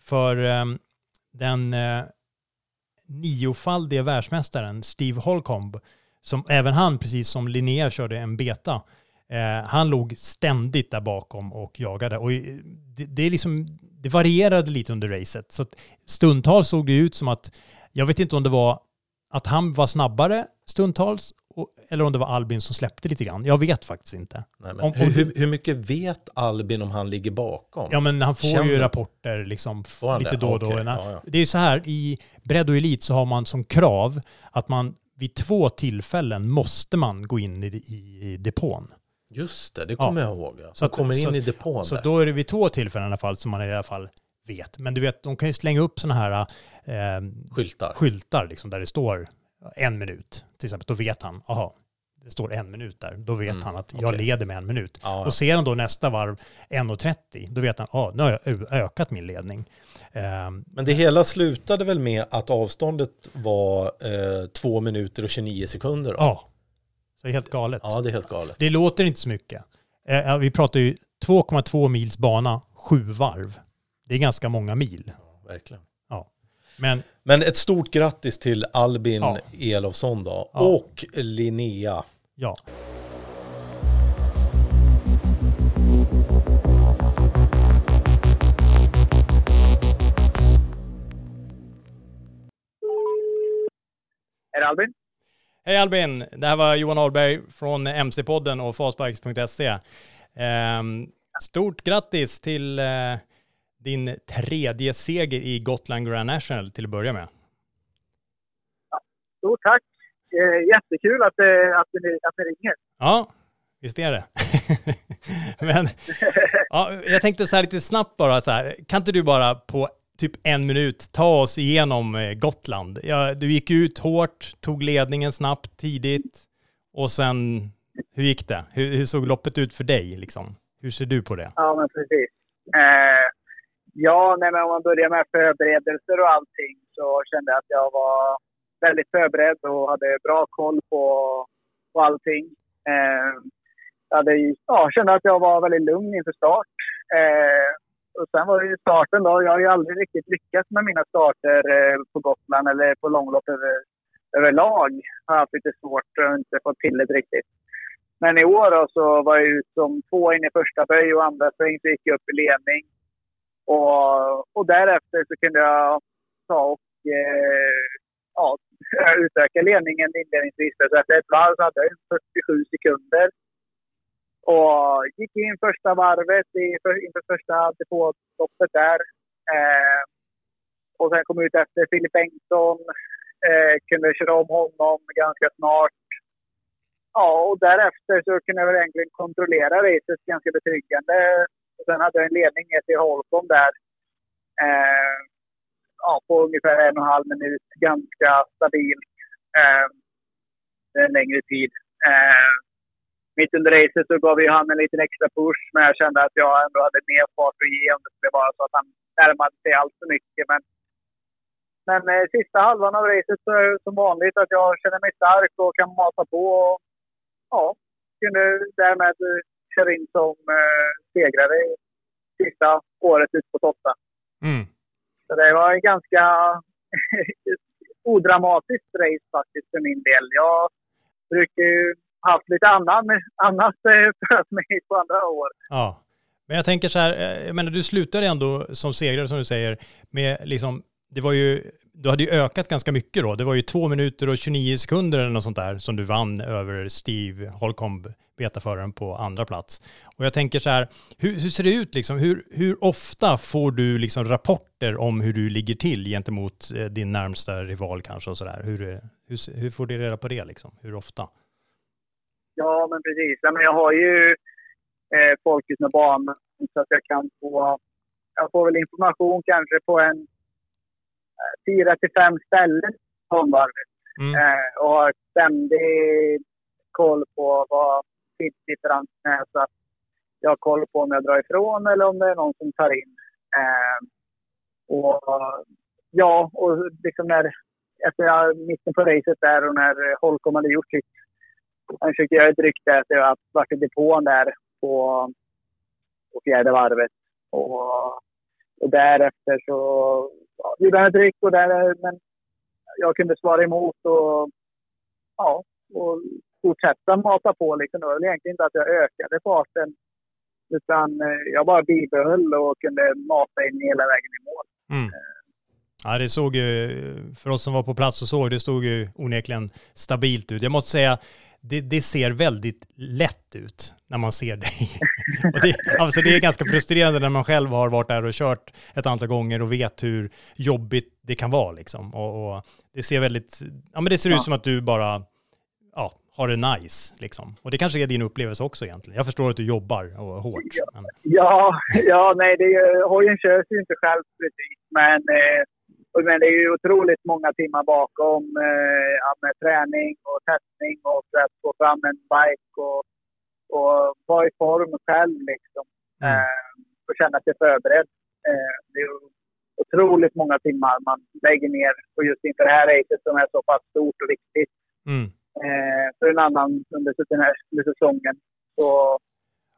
För ehm, den eh, niofaldige världsmästaren Steve Holcomb, som även han, precis som Linnea, körde en beta, eh, han låg ständigt där bakom och jagade. Och eh, det, det, är liksom, det varierade lite under racet. Så stundtals såg det ut som att, jag vet inte om det var att han var snabbare stundtals eller om det var Albin som släppte lite grann. Jag vet faktiskt inte. Nej, men Om- hur, om- hur, mycket vet Albin om han ligger bakom? Ja, men han får Känner- ju rapporter liksom lite då och då. När- ja, ja. Det är ju så här, i bredd och elit så har man som krav att man vid två tillfällen måste man gå in i, i, i depån. Just det, det kommer jag ihåg. Ja. Så Så att- kommer in så- i depån Så där. då är det vid två tillfällen i alla fall som man i alla fall vet. Men du vet, de kan ju slänga upp sådana här eh, skyltar, skyltar liksom, där det står en minut. Till exempel, då vet han, aha, det står en minut där. Då vet Mm, han att jag leder med en minut. Ja, ja. Och ser han då nästa varv 1.30, då vet han, ah, nu har jag ökat min ledning. Ehm, Men det hela slutade väl med att avståndet var eh, två minuter och 29 sekunder? Då? Ja, så det är helt galet. Ja, det är helt galet. Det låter inte så mycket. Eh, ja, vi pratar ju 2,2 mils bana, sju varv. Det är ganska många mil. Verkligen. Men Men ett stort grattis till Albin Ja. Elofsson då. Ja. Och Linnea. ja, Är det Albin? Hej Albin, det här var Johan Ahlberg från MC-podden och Fastbikes.se. Ehm, stort grattis till eh, din tredje seger i Gotland Grand National till att börja med. Stort tack! Jättekul att, att, ni, att ni ringer. Ja, visst är det. *laughs* Men ja, jag tänkte så här lite snabbt bara så här, kan inte du bara på typ en minut ta oss igenom eh, Gotland? Ja, du gick ut hårt, tog ledningen snabbt, tidigt och sen, hur gick det? Hur, hur såg loppet ut för dig liksom? Hur ser du på det? Ja, men precis. Eh, ja, nej, men om man börjar med förberedelser och allting så kände jag att jag var väldigt förberedd och hade bra koll på, på allting. Eh, jag hade, ja, kände att jag var väldigt lugn inför start. Eh, och sen var det ju starten då. Jag har ju aldrig riktigt lyckats med mina starter eh, på Gotland eller på långlopp över, överlag. Jag har haft lite svårt och inte fått till det riktigt. Men i år då så var jag ut som två in i första böj och andra sväng så gick jag upp i ledning. Och, och därefter så kunde jag ta och eh, ja, *laughs* utöka ledningen inledningsvis. Så efter ett varv så hade jag 47 sekunder. Och gick in första varvet i, inför första depåstoppet där. Eh, och sen kom ut efter Filip Bengtsson. Eh, kunde köra om honom ganska snart. Ja, och därefter så kunde jag väl egentligen kontrollera racet ganska betryggande. Och sen hade jag en ledning ner till Holcomb där. Eh, ja, på ungefär en och en halv minut. Ganska stabilt. Eh, en längre tid. Eh, mitt under racet så gav ju han en liten extra push, men jag kände att jag ändå hade mer fart att ge om det skulle vara så att han närmade sig allt för mycket. Men, men eh, sista halvan av racet så är det som vanligt att jag känner mig stark och kan mata på. Och, ja, kunde därmed eh, köra in som eh, segrare sista året ut på Totta. Mm. Så det var en ganska *laughs* odramatiskt race faktiskt för min del. Jag brukar ju haft lite annan, annat för mig på andra år. Ja. Men jag tänker så här, eh, jag menar du slutade ändå som segrare som du säger med liksom, det var ju, du hade ju ökat ganska mycket då. Det var ju två minuter och 29 sekunder eller något sånt där som du vann över Steve Holcomb, betaföraren på andra plats. Och jag tänker så här, hur, hur ser det ut liksom? Hur, hur ofta får du liksom rapporter om hur du ligger till gentemot eh, din närmsta rival kanske och så där? Hur, hur, hur får du reda på det liksom? Hur ofta? Ja, men precis. Ja, men jag har ju eh, folk med banan så att jag kan få... Jag får väl information kanske på en fyra till fem ställen på omvarvet. Mm. Eh, och har ständig koll på vad tidsdifferensen är så att jag har koll på om jag drar ifrån eller om det är någon som tar in. Eh, och ja, och liksom när efter mitten på racet där och när Holcomb hade gjort sitt han försökte göra ett rykte att jag varit i depån där på, på fjärde varvet. Och, och därefter så ja, gjorde han ett ryck och där, men jag kunde svara emot och, ja, och fortsätta mata på. Liksom. Det var väl egentligen inte att jag ökade farten utan eh, jag bara bibehöll och kunde mata in hela vägen i mål. Mm. Ja, det såg ju, för oss som var på plats och såg, det såg ju onekligen stabilt ut. Jag måste säga, det, det, ser väldigt lätt ut när man ser dig. *laughs* och det, alltså det är ganska frustrerande när man själv har varit där och kört ett antal gånger och vet hur jobbigt det kan vara. Liksom. Och, och det ser väldigt, ja men det ser ja. ut som att du bara ja, har det nice. Liksom. Och det kanske är din upplevelse också egentligen. Jag förstår att du jobbar och hårt. Men... Ja, *laughs* ja, nej, det, körs ju inte själv precis, men eh, men det är ju otroligt många timmar bakom eh, med träning och testning och för att få fram en bike och, och vara i form själv liksom. Mm. Eh, och känna sig förberedd. Eh, det är otroligt många timmar man lägger ner och just inför det här racet som är så pass stort och viktigt. Mm. För en annan under, den här, under säsongen så,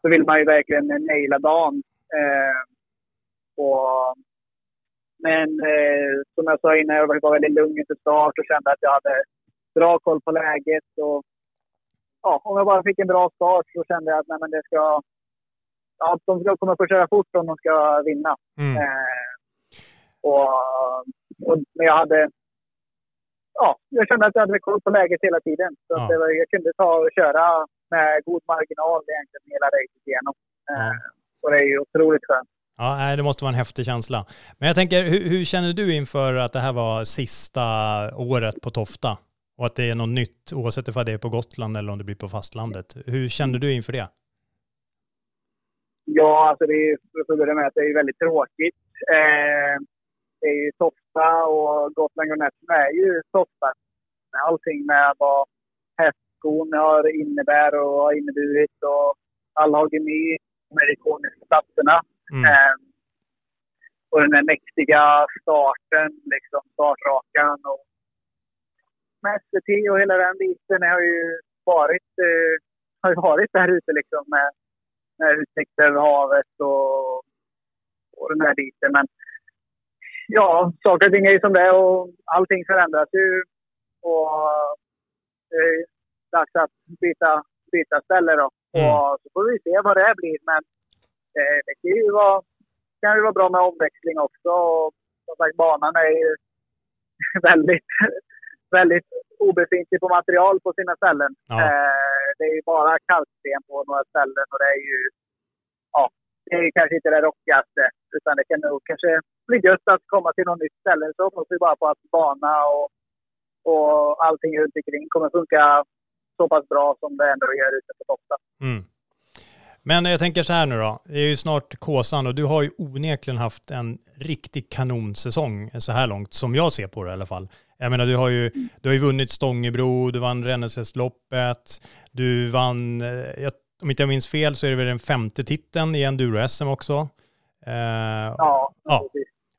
så vill man ju verkligen naila dagen. Och men eh, som jag sa innan, jag var väldigt lugn inför start och kände att jag hade bra koll på läget. Och, ja, om jag bara fick en bra start så kände jag att nej, men det ska, ja, de ska, kommer få köra fort om de ska vinna. Mm. Eh, och, och, men jag hade... Ja, jag kände att jag hade koll på läget hela tiden. Så Ja. att det var, jag kunde ta och köra med god marginal egentligen hela racet igenom. Eh, och det är ju otroligt skönt. Ja, det måste vara en häftig känsla. Men jag tänker, hur, hur känner du inför att det här var sista året på Tofta? Och att det är något nytt, oavsett om det är på Gotland eller om det blir på fastlandet. Hur känner du inför det? Ja, alltså det är för att börja med att det är väldigt tråkigt. Eh, det är ju Tofta och Gotland Gunnetten är ju Tofta. Allting med vad hästskon har innebär och har inneburit och Allhagemy, de här ikoniska platserna. Mm. Eh, och den där mäktiga starten, liksom startrakan och med SVT och hela den biten har ju varit, eh, har ju varit där ute liksom med, med utsikt över havet och, och den här biten. Men ja, saker och ting är ju som det är och allting förändras ju. Och det är dags att byta, byta ställe då. Och så får vi se vad det blir. Men eh, det kan ju vara, kan ju vara bra med omväxling också. Och som sagt, banan är ju *laughs* väldigt, väldigt obefintlig på material på sina ställen. Ja. Eh, det är ju bara kalksten på några ställen och det är ju, ja, det är kanske inte det rockigaste. Utan det kan nog kanske bli gött att komma till något nytt ställe. Så hoppas vi bara på att bana och, och allting runt omkring kommer funka så pass bra som det ändå gör ute på Tofta. Mm. Men jag tänker så här nu då, det är ju snart Kåsan och du har ju onekligen haft en riktig kanonsäsong så här långt, som jag ser på det i alla fall. Jag menar, du har ju, du har ju vunnit Stångebro, du vann Ränneslättsloppet, du vann, eh, jag, om inte jag minns fel så är det väl den femte titeln i enduro-SM också. Eh, Ja, ja.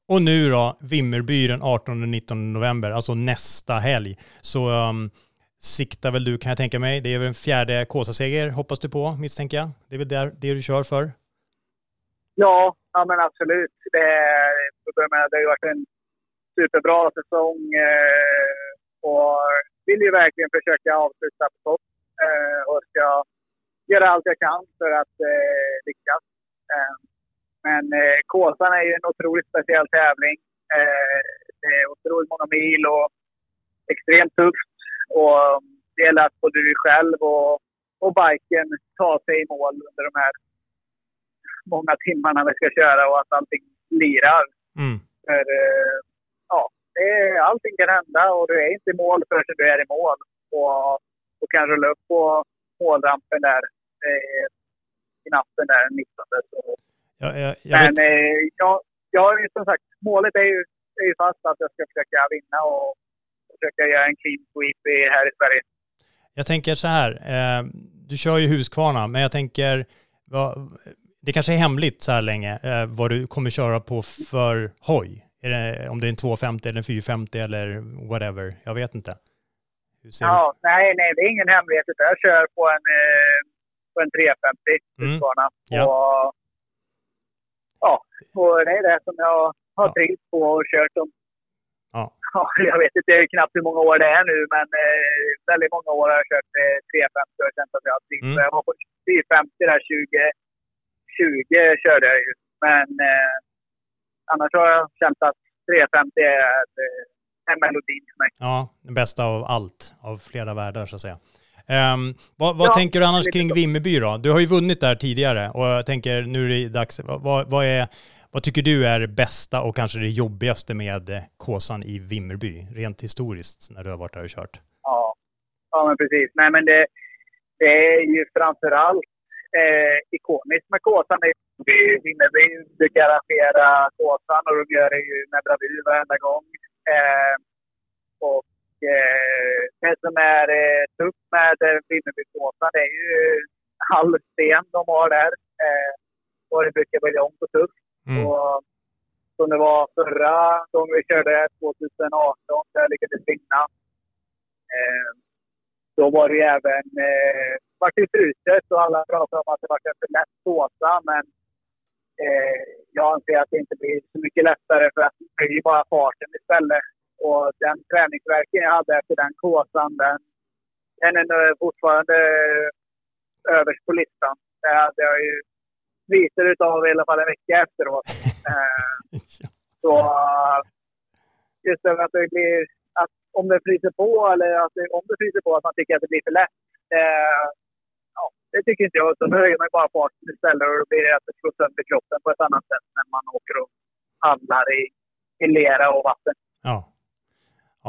Och nu då, Vimmerby den 18 och 19 november, alltså nästa helg. Så um, siktar väl du, kan jag tänka mig, det är väl en fjärde Kåsaseger hoppas du på, misstänker jag. Det är väl där, det du kör för? Ja, ja men absolut. Det, det, det har ju varit en superbra säsong eh, och vill ju verkligen försöka avsluta på topp. Eh, och ska göra allt jag kan för att eh, lyckas. Eh, men eh, Kåsan är ju en otroligt speciell tävling. Eh, det är otroligt många mil och extremt tufft. Och det gäller att både du själv och, och biken tar sig i mål under de här många timmarna vi ska köra och att allting lirar. Mm. För, eh, ja, det är, allting kan hända och du är inte i mål förrän du är i mål. Och, och kan rulla upp på målrampen där eh, i natten där den 19. Så. Jag, jag, jag Men eh, jag, jag som sagt, målet är ju, är ju fast att jag ska försöka vinna och försöka göra en clean sweep här i Sverige. jag tänker så här, eh, du kör ju Husqvarna, men jag tänker, vad, det kanske är hemligt så här länge eh, vad du kommer köra på för hoj. Det, om det är en 250 eller en 450 eller whatever, jag vet inte. Ja, nej, nej, det är ingen hemlighet. utan Jag kör på en, eh, på en 350 Mm. Husqvarna. Ja. Och, ja, och det är det som jag har Ja. trivts på och kört dem. Ja. Ja, jag vet inte knappt hur många år det är nu, men eh, väldigt många år har jag kört eh, 350 och känt att jag har. Mm. Så Jag var på 450 där 20, 20 körde jag ju. Men eh, annars har jag känt att 350 är eh, en melodin för mig. Ja, det bästa av allt, av flera världar så att säga. Ehm, vad vad Ja, tänker du annars kring. Vimmerby då? Du har ju vunnit där tidigare och jag tänker nu är det dags, vad, vad är, vad tycker du är det bästa och kanske det jobbigaste med Kåsan i Vimmerby, rent historiskt, när du har varit där och kört? Ja, ja men precis. Nej, men det, det är ju framförallt eh, ikoniskt med Kåsan. i Vimmerby brukar garanterar Kåsan och de gör det ju med bravur varenda gång. Eh, och eh, det som är eh, tufft med eh, Vimmerby-Kåsan det är ju all sten de har där. Eh, och det brukar bli långt och tufft. Mm. Och som det var förra gången vi körde 2018, där jag lyckades vinna. Eh, då var det ju även eh, vart det fruset och alla pratade om att det var en för lätt såsa. Men eh, jag anser att det inte blir så mycket lättare för att det blir ju bara farten istället. Och den träningsverken jag hade efter den kåsan, den, den är fortfarande eh, överst på listan. Det hade jag ju sviter utav i alla fall en vecka efteråt. *laughs* Eh, så eh, just det att det blir, att om det fryser på eller att det, om det fryser på att man tycker att det blir för lätt. Eh, ja, det tycker inte jag. Så då höjer man bara farten istället och då blir det att det slår sönder kroppen på ett annat sätt när man åker och handlar i, i lera och vatten. Ja.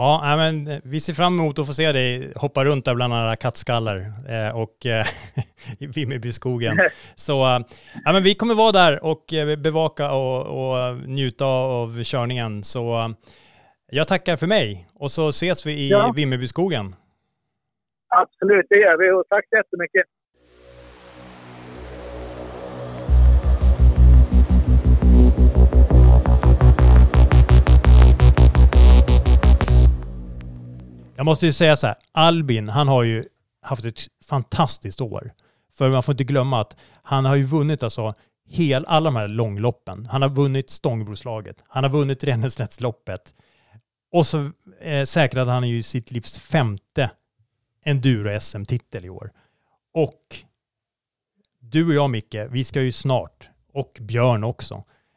Ja, men eh, vi ser fram emot att få se dig hoppa runt där bland alla kattskallar eh, och eh, *laughs* i Vimmerbyskogen. *laughs* Så ja, men vi kommer vara där och bevaka och, och njuta av körningen. Så jag tackar för mig och så ses vi i Ja. Vimmerbyskogen. Absolut, det gör vi och tack så jättemycket. Jag måste ju säga så här, Albin, han har ju haft ett fantastiskt år. För man får inte glömma att han har ju vunnit alltså hel, alla de här långloppen. Han har vunnit Stångebroslaget, han har vunnit Ränneslättsloppet. Och så eh, säkrade han ju sitt livs femte enduro-SM-titel i år. Och du och jag Micke, vi ska ju snart, och Björn också,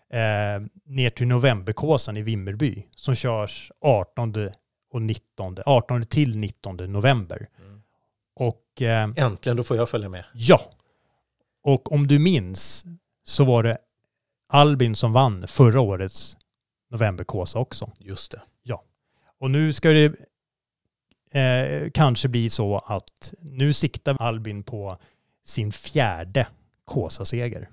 eh, ner till novemberkåsan i Vimmerby som körs 18 och 19, 18 till 19 november. Och, eh, Äntligen, då får jag följa med. Ja. Och om du minns så var det Albin som vann förra årets novemberkåsa också. Just det. Ja. Och nu ska det eh, kanske bli så att nu siktar Albin på sin fjärde Kåsa-seger.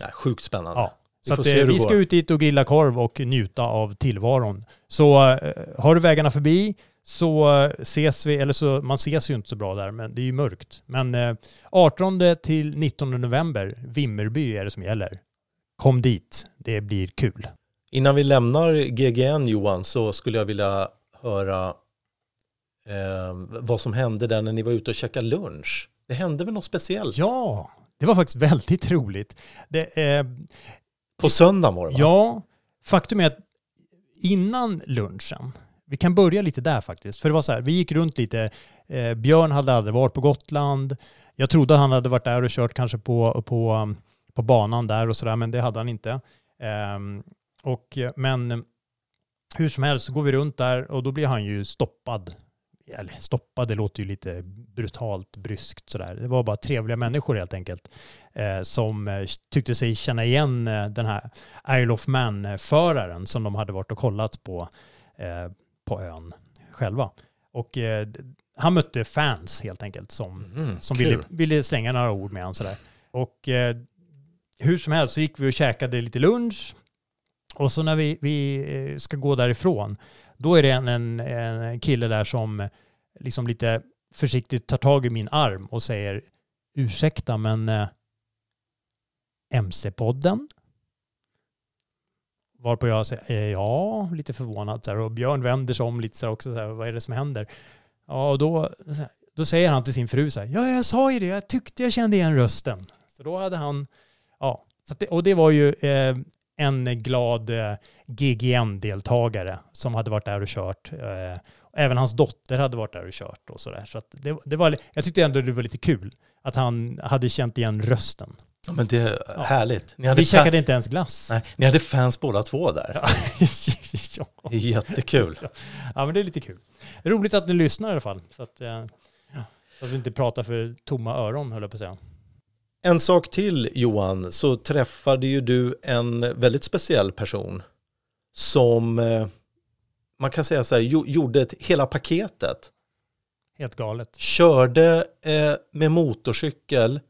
Ja, sjukt spännande. Ja. Så att, eh, vi ska ut dit och grilla korv och njuta av tillvaron. Så eh, har du vägarna förbi så eh, ses vi, eller så, man ses ju inte så bra där, men det är ju mörkt. Men eh, 18 till 19 november, Vimmerby är det som gäller. Kom dit, det blir kul. Innan vi lämnar GGN Johan så skulle jag vilja höra eh, vad som hände där när ni var ute och käkade lunch. Det hände väl något speciellt? Ja, det var faktiskt väldigt *laughs* roligt. Det, eh, på söndagen var det va? Ja, faktum är att innan lunchen, vi kan börja lite där faktiskt, för det var så här, vi gick runt lite, eh, Björn hade aldrig varit på Gotland, jag trodde att han hade varit där och kört kanske på, på, på banan där och sådär, men det hade han inte. Eh, och, men hur som helst så går vi runt där och då blir han ju stoppad. Eller stoppad, det låter ju lite brutalt, bryskt sådär. Det var bara trevliga människor helt enkelt eh, som eh, tyckte sig känna igen eh, den här Isle of Man-föraren som de hade varit och kollat på eh, på ön själva. Och eh, han mötte fans helt enkelt som, Mm, som ville, ville slänga några ord med honom sådär. Och eh, hur som helst så gick vi och käkade lite lunch och så när vi, vi ska gå därifrån, då är det en, en, en kille där som liksom lite försiktigt tar tag i min arm och säger ursäkta men eh, MC-podden? Varpå jag säger eh, ja, lite förvånad så här, och Björn vänder sig om lite så här också, så här, vad är det som händer? Ja, och då, då säger han till sin fru så här, ja jag sa ju det, jag tyckte jag kände igen rösten. Så då hade han, ja, så att det, och det var ju eh, en glad eh, GGN-deltagare som hade varit där och kört. Eh, även hans dotter hade varit där och kört och sådär. Så att det, det var, jag tyckte ändå det var lite kul att han hade känt igen rösten. Ja, men det är Ja. härligt. Ni Vi hade käkade fan- inte ens glass. Nej, ni hade fans båda två där. ja. *laughs* Det är jättekul. ja, men det är lite kul. Roligt att ni lyssnar i alla fall. Så att, eh, ja, så att vi inte pratar för tomma öron, höll jag på att säga. En sak till Johan, så träffade ju du en väldigt speciell person som eh, man kan säga så här, gjo- gjorde ett, hela paketet. Helt galet. Körde eh, med motorcykel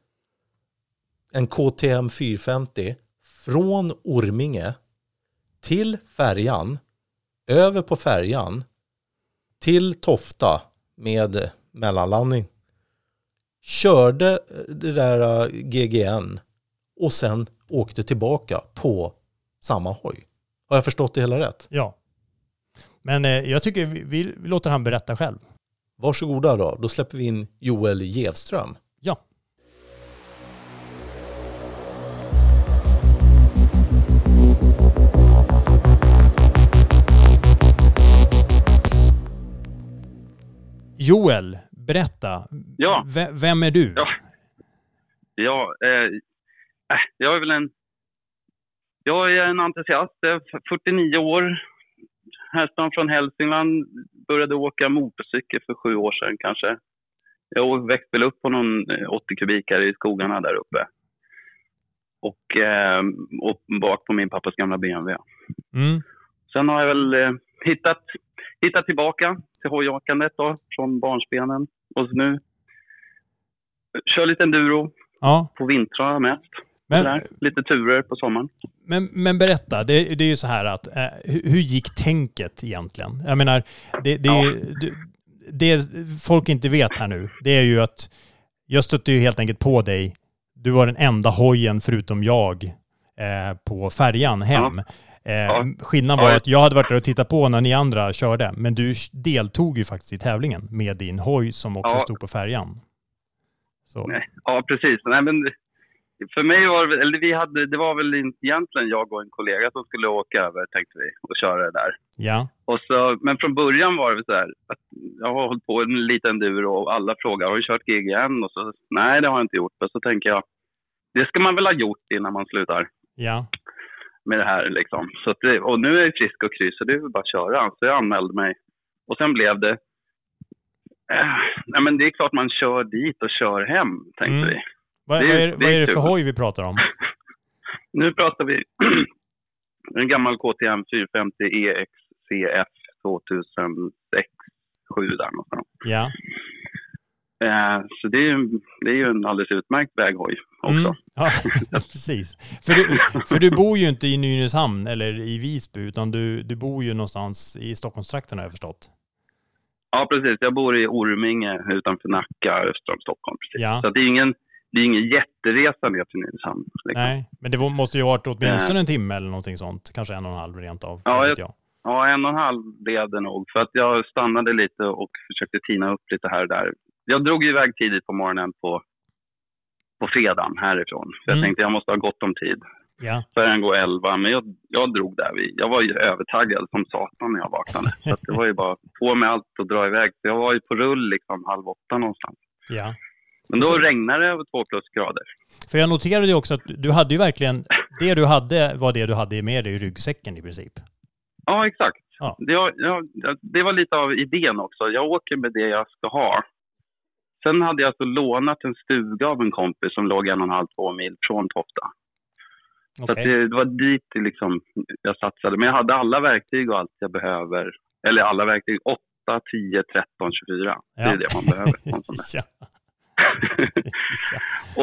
en KTM 450 från Orminge till färjan, över på färjan, till Tofta med mellanlandning. Körde eh, det där eh, GGN och sen åkte tillbaka på samma hoj. Har jag förstått det hela rätt? Ja. Men eh, jag tycker vi, vi, vi låter han berätta själv. Varsågoda då, då släpper vi in Joel Gevström. Ja. Joel, berätta. Ja. V- vem är du? Ja, ja eh, äh, jag är väl en... Jag är en entusiast, jag är 49 år, härstammar från Hälsingland, började åka motorcykel för sju år sedan kanske. Jag växte väl upp på någon eh, 80 kubikare i skogarna där uppe. Och, eh, och bak på min pappas gamla BMW. Mm. Sen har jag väl eh, hittat, hittat tillbaka till hojåkandet då, från barnsbenen. Och så nu kör lite enduro Ja. på vintrarna mest. Men-. Lite turer på sommaren. Men, men berätta, det, det är ju så här att eh, hur, hur gick tänket egentligen? Jag menar, det, det, det, det folk inte vet här nu, det är ju att jag stötte ju helt enkelt på dig. Du var den enda hojen förutom jag eh, på färjan hem. Eh, skillnaden var Ja. att jag hade varit där och tittat på när ni andra körde, men du deltog ju faktiskt i tävlingen med din hoj som också Ja. stod på färjan. Så. Ja, precis. Nej, men för mig var det, eller vi hade, det var väl inte egentligen jag och en kollega som skulle åka över, tänkte vi, och köra det där. Ja. Och så, men från början var det så här att jag har hållit på en liten enduro och alla frågar har du kört GGN? Och så nej, det har jag inte gjort. Och så tänker jag, det ska man väl ha gjort innan man slutar Ja. Med det här liksom. Så det, och nu är jag frisk och kry så det är bara att köra. Så jag anmälde mig Och sen blev det... Eh, nej, men det är klart man kör dit och kör hem, tänkte Mm. vi. Vad, Det vad, är- det vad är det för hoj vi pratar om? *laughs* Nu pratar vi *clears throat* en gammal KTM 450 EXCF 2006, 7 där någonstans. Ja. Eh, så det är, ju, det är ju en alldeles utmärkt väghoj också. Mm. *laughs* Ja, precis. För du, för du bor ju inte i Nynäshamn eller i Visby, utan du, du bor ju någonstans i Stockholmstrakten har jag förstått. Ja, precis. Jag bor i Orminge utanför Nacka, öster om Stockholm. Precis. Ja. Så det är ingen, det är ingen jätteresa ner till Nynäshamn. Liksom. Nej, men det måste ju ha varit åtminstone en timme eller någonting sånt. Kanske en och en halv rent av. Ja, jag, vet jag. ja, en och en halv blev det nog. För att jag stannade lite och försökte tina upp lite här och där. Jag drog iväg tidigt på morgonen på, på fredagen härifrån. Jag Mm. tänkte jag måste ha gott om tid. Ja. Färjan går 11, men jag, jag drog där vid. Jag var ju övertaggad som satan när jag vaknade. Så det var ju bara på med allt och dra iväg. Så jag var ju på rull liksom halv åtta någonstans. Ja. Men då Så- regnade det över två plusgrader. För jag noterade ju också att du hade ju verkligen, det du hade var det du hade med dig i ryggsäcken i princip. Ja, exakt. Ja. Det, var- ja, det var lite av idén också. Jag åker med det jag ska ha. Sen hade jag alltså lånat en stuga av en kompis som låg en och en halv, två mil från Tofta. Så att Okej. det, det var dit liksom jag satsade. Men jag hade alla verktyg och allt jag behöver. Eller alla verktyg. 8, 10, 13, 24. Det är Ja. det man behöver. *laughs* *laughs* ja.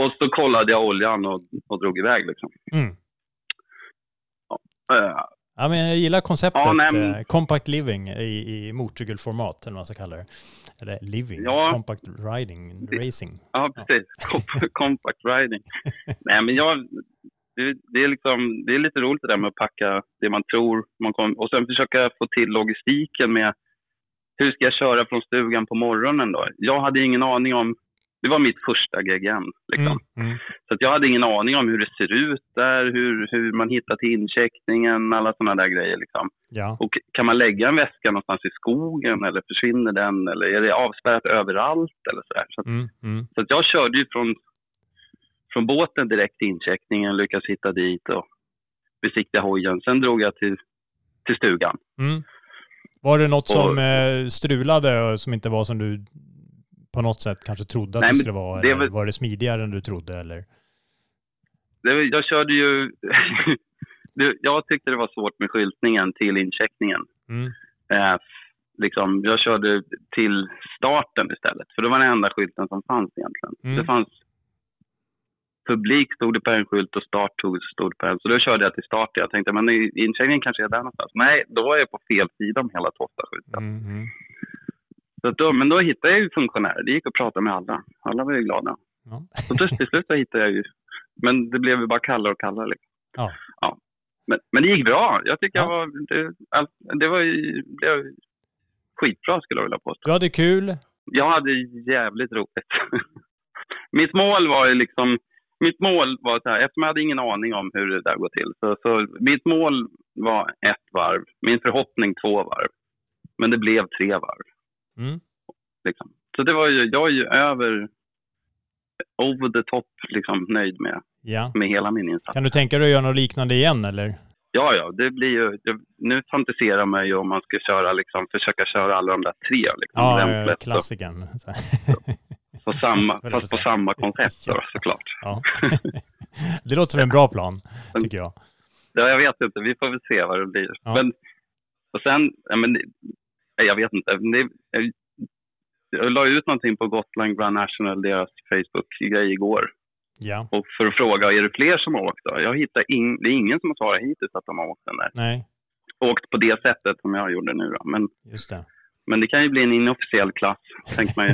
och så kollade jag oljan och, och drog iväg liksom. Mm. Eh, Ja, men jag gillar konceptet Ja, men- eh, compact living i, i motorcykelformat, eller vad man ska kalla det. Eller living, Ja. compact riding, racing. Ja, precis. Com- *laughs* Compact riding. Nej, men jag, det, det, är liksom, det är lite roligt det där med att packa det man tror man kommer... Och sen försöka få till logistiken med hur ska jag köra från stugan på morgonen då? Jag hade ingen aning om... Det var mitt första GGN. Liksom. Mm. Så att jag hade ingen aning om hur det ser ut där, hur, hur man hittar till incheckningen, alla sådana där grejer. Liksom. Ja. Och kan man lägga en väska någonstans i skogen eller försvinner den? Eller är det avspärrat överallt? Eller så där. Så att Mm. Mm. så att jag körde ju från, från båten direkt till incheckningen, lyckades hitta dit och besiktiga hojen. Sen drog jag till, till stugan. Mm. Var det något Och- som eh, strulade som inte var som du på något sätt kanske trodde att Nej, det skulle vara? det väl- var det smidigare än du trodde? Eller? Det, jag körde ju... *laughs* jag tyckte det var svårt med skyltningen till incheckningen. Mm. Eh, liksom, jag körde till starten istället, för det var den enda skylten som fanns egentligen. Mm. Det fanns publik stod det på en skylt och start tog- stod det på en. Så då körde jag till start. Jag tänkte, men incheckningen kanske är där någonstans. Nej, då var jag på fel sida om hela Tofta-skylten. Mm. Så då, men då hittade jag ju funktionärer. Det gick att prata med alla. Alla var ju glada. Ja. Så till, slut hittade jag ju... Men det blev ju bara kallare och kallare. Liksom. Ja. Ja. Men, men det gick bra. Jag tycker Ja. jag var... Det, det var ju... Blev skitbra skulle jag vilja påstå. Du hade kul. Jag hade jävligt roligt. *laughs* Mitt mål var ju liksom... Mitt mål var så här, eftersom jag hade ingen aning om hur det där går till. Så, så mitt mål var ett varv. Min förhoppning två varv. Men det blev tre varv. Mm. Liksom. Så det var ju, jag är ju över, over the top liksom nöjd med, Ja. med hela min insats. Kan du tänka dig att göra något liknande igen eller? Ja, ja, det blir ju, det, nu fantiserar man ju om man ska köra liksom, försöka köra alla de där tre liksom, Ja, klassikern. *laughs* på samma, fast på samma koncept då, såklart. Ja. *laughs* det låter som en bra plan, tycker jag. Ja, jag vet inte, vi får väl se vad det blir. Ja. Men, och sen, ja, men, jag vet inte, det, jag, jag la ut någonting på Gotland Grand National, deras Facebook-grej igår. Ja. Och för att fråga, är det fler som har åkt då? Jag hittar in, det är ingen som har svarat hittills att de har åkt den där. Nej, Åkt på det sättet som jag gjorde nu då. Men, just det. men det kan ju bli en inofficiell klass, tänker man ju. *laughs*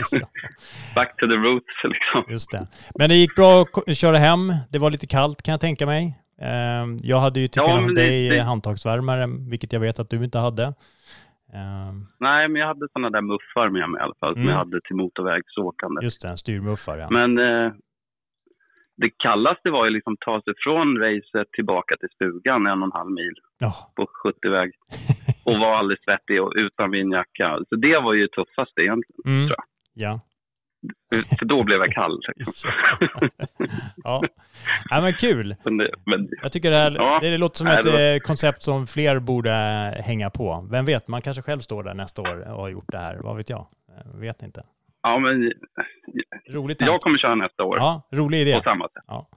*laughs* Back to the roots liksom. Just det. Men det gick bra att köra hem. Det var lite kallt kan jag tänka mig. Ehm, Jag hade ju till Ja, skillnad men från dig det- handtagsvärmare, vilket jag vet att du inte hade. Ehm, Nej, men jag hade sådana där muffar med mig i alla fall, som Mm. jag hade till motorvägsåkande. Just det, styrmuffar ja. Men eh, det kallaste var ju liksom ta sig från racet tillbaka till stugan en och en halv mil Ja. på 70-väg. Och vara alldeles svettig och utan vindjacka. Så det var ju tuffast egentligen, Mm. tror jag. Ja. För då blev jag kall. Liksom. Ja. ja, men kul. Men det, men, Jag tycker det, här, Ja. det låter som Nej, ett var- eh, koncept som fler borde hänga på. Vem vet, man kanske själv står där nästa år och har gjort det här. Vad vet jag? Jag vet inte. ja, men Rolig tanke. jag kommer köra nästa år. Ja, rolig idé. På samma sätt. Ja.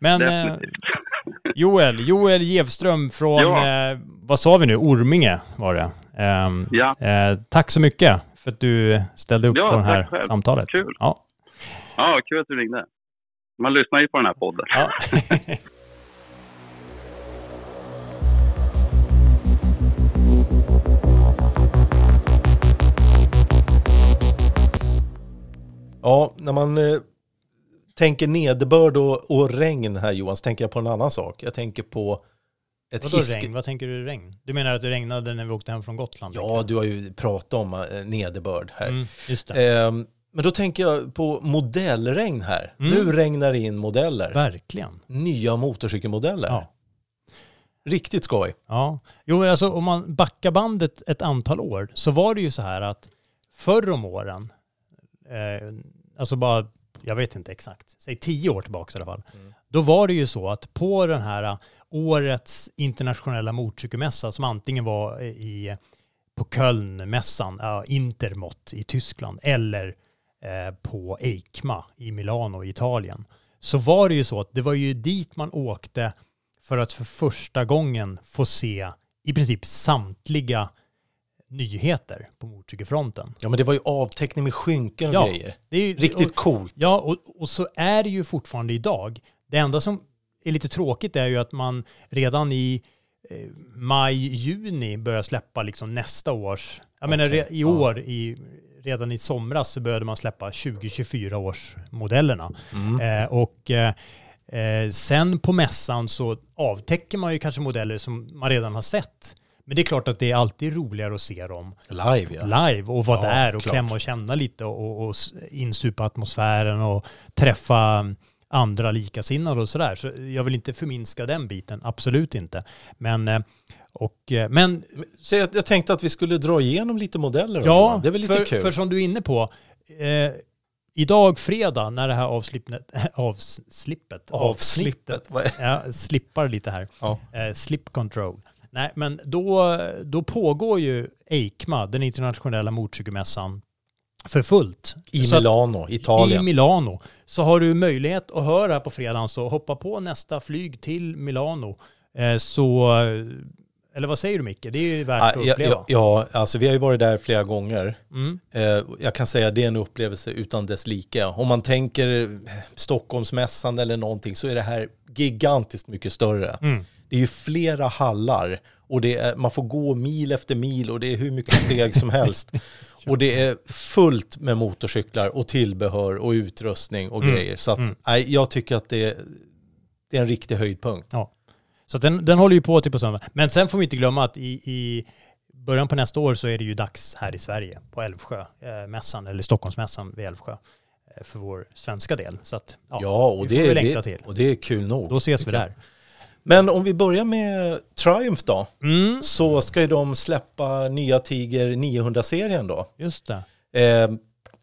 Men eh. *laughs* Joel, Joel Gevström från, Ja. eh, vad sa vi nu, Orminge var det. Ehm, Ja. eh, tack så mycket för att du ställde upp Ja, på det här tack själv. samtalet. Kul. Ja. Ja, kul att du ringde. Man lyssnar ju på den här podden. Ja. *laughs* Ja, när man eh, tänker nederbörd och, och regn här Johan, så tänker jag på en annan sak. Jag tänker på ett Vadå hisk... regn? Vad tänker du regn? Du menar att det regnade när vi åkte hem från Gotland? Ja, du har ju pratat om eh, nederbörd här. Mm, just det. Ehm, men då tänker jag på modellregn här. Mm. Nu regnar det in modeller. Verkligen. Nya motorcykelmodeller. Ja. Riktigt skoj. Ja, jo men alltså om man backar bandet ett antal år så var det ju så här att förr om åren, eh, alltså bara, jag vet inte exakt, säg tio år tillbaka i alla fall, då var det ju så att på den här årets internationella motorcykelmässa som antingen var i, på Kölnmässan, ja, Intermot i Tyskland eller eh, på EICMA i Milano i Italien, så var det ju så att det var ju dit man åkte för att för första gången få se i princip samtliga nyheter på motorcykelfronten. Ja, men det var ju avteckning med skynken och Ja, grejer. det är ju- Riktigt och- coolt. Ja, och, och så är det ju fortfarande idag. Det enda som är lite tråkigt är ju att man redan i eh, maj, juni börjar släppa liksom nästa års, jag menar Okej, re, i år, i, redan i somras så började man släppa 2024 års modellerna. Mm. Eh, och eh, eh, sen på mässan så avtäcker man ju kanske modeller som man redan har sett. Men det är klart att det är alltid roligare att se dem Live ja. live och vara Ja, där och klart. klämma och känna lite och, och insupa atmosfären och träffa andra likasinnade och sådär. Så jag vill inte förminska den biten, absolut inte. Men, eh, och, eh, men Så jag, jag tänkte att vi skulle dra igenom lite modeller. ja, det är väl lite för, kul. för som du är inne på, eh, idag fredag när det här *laughs* avslippet, avslippet, Avslippet, är- ja, slippar lite här, Ja. eh, slip control. Nej, men då, då pågår ju EICMA, den internationella motorcykelmässan, för fullt. I Så att- Milano, Italien. I Milano. Så har du möjlighet att höra på fredagen så hoppa på nästa flyg till Milano. Eh, så, eller vad säger du Micke? Det är ju värt att Ja, uppleva. ja, ja, alltså vi har ju varit där flera gånger. Mm. Eh, Jag kan säga att det är en upplevelse utan dess like. Om man tänker Stockholmsmässan eller någonting så är det här gigantiskt mycket större. Mm. Det är ju flera hallar och det är, man får gå mil efter mil och det är hur mycket steg som helst. *laughs* Och det är fullt med motorcyklar och tillbehör och utrustning och Mm. grejer. Så att, Mm. nej, jag tycker att det, det är en riktig höjdpunkt. Ja. Så den, den håller ju på till på söndag. Men sen får vi inte glömma att i, i början på nästa år så är det ju dags här i Sverige på Älvsjö, eh, eller Stockholmsmässan vid Älvsjö eh, för vår svenska del. Så att, ja, Ja, och det, är- det, till. och det är kul nog. Då ses vi där. Men om vi börjar med Triumph då, Mm. så ska ju de släppa nya Tiger 900-serien då. Just det. Eh,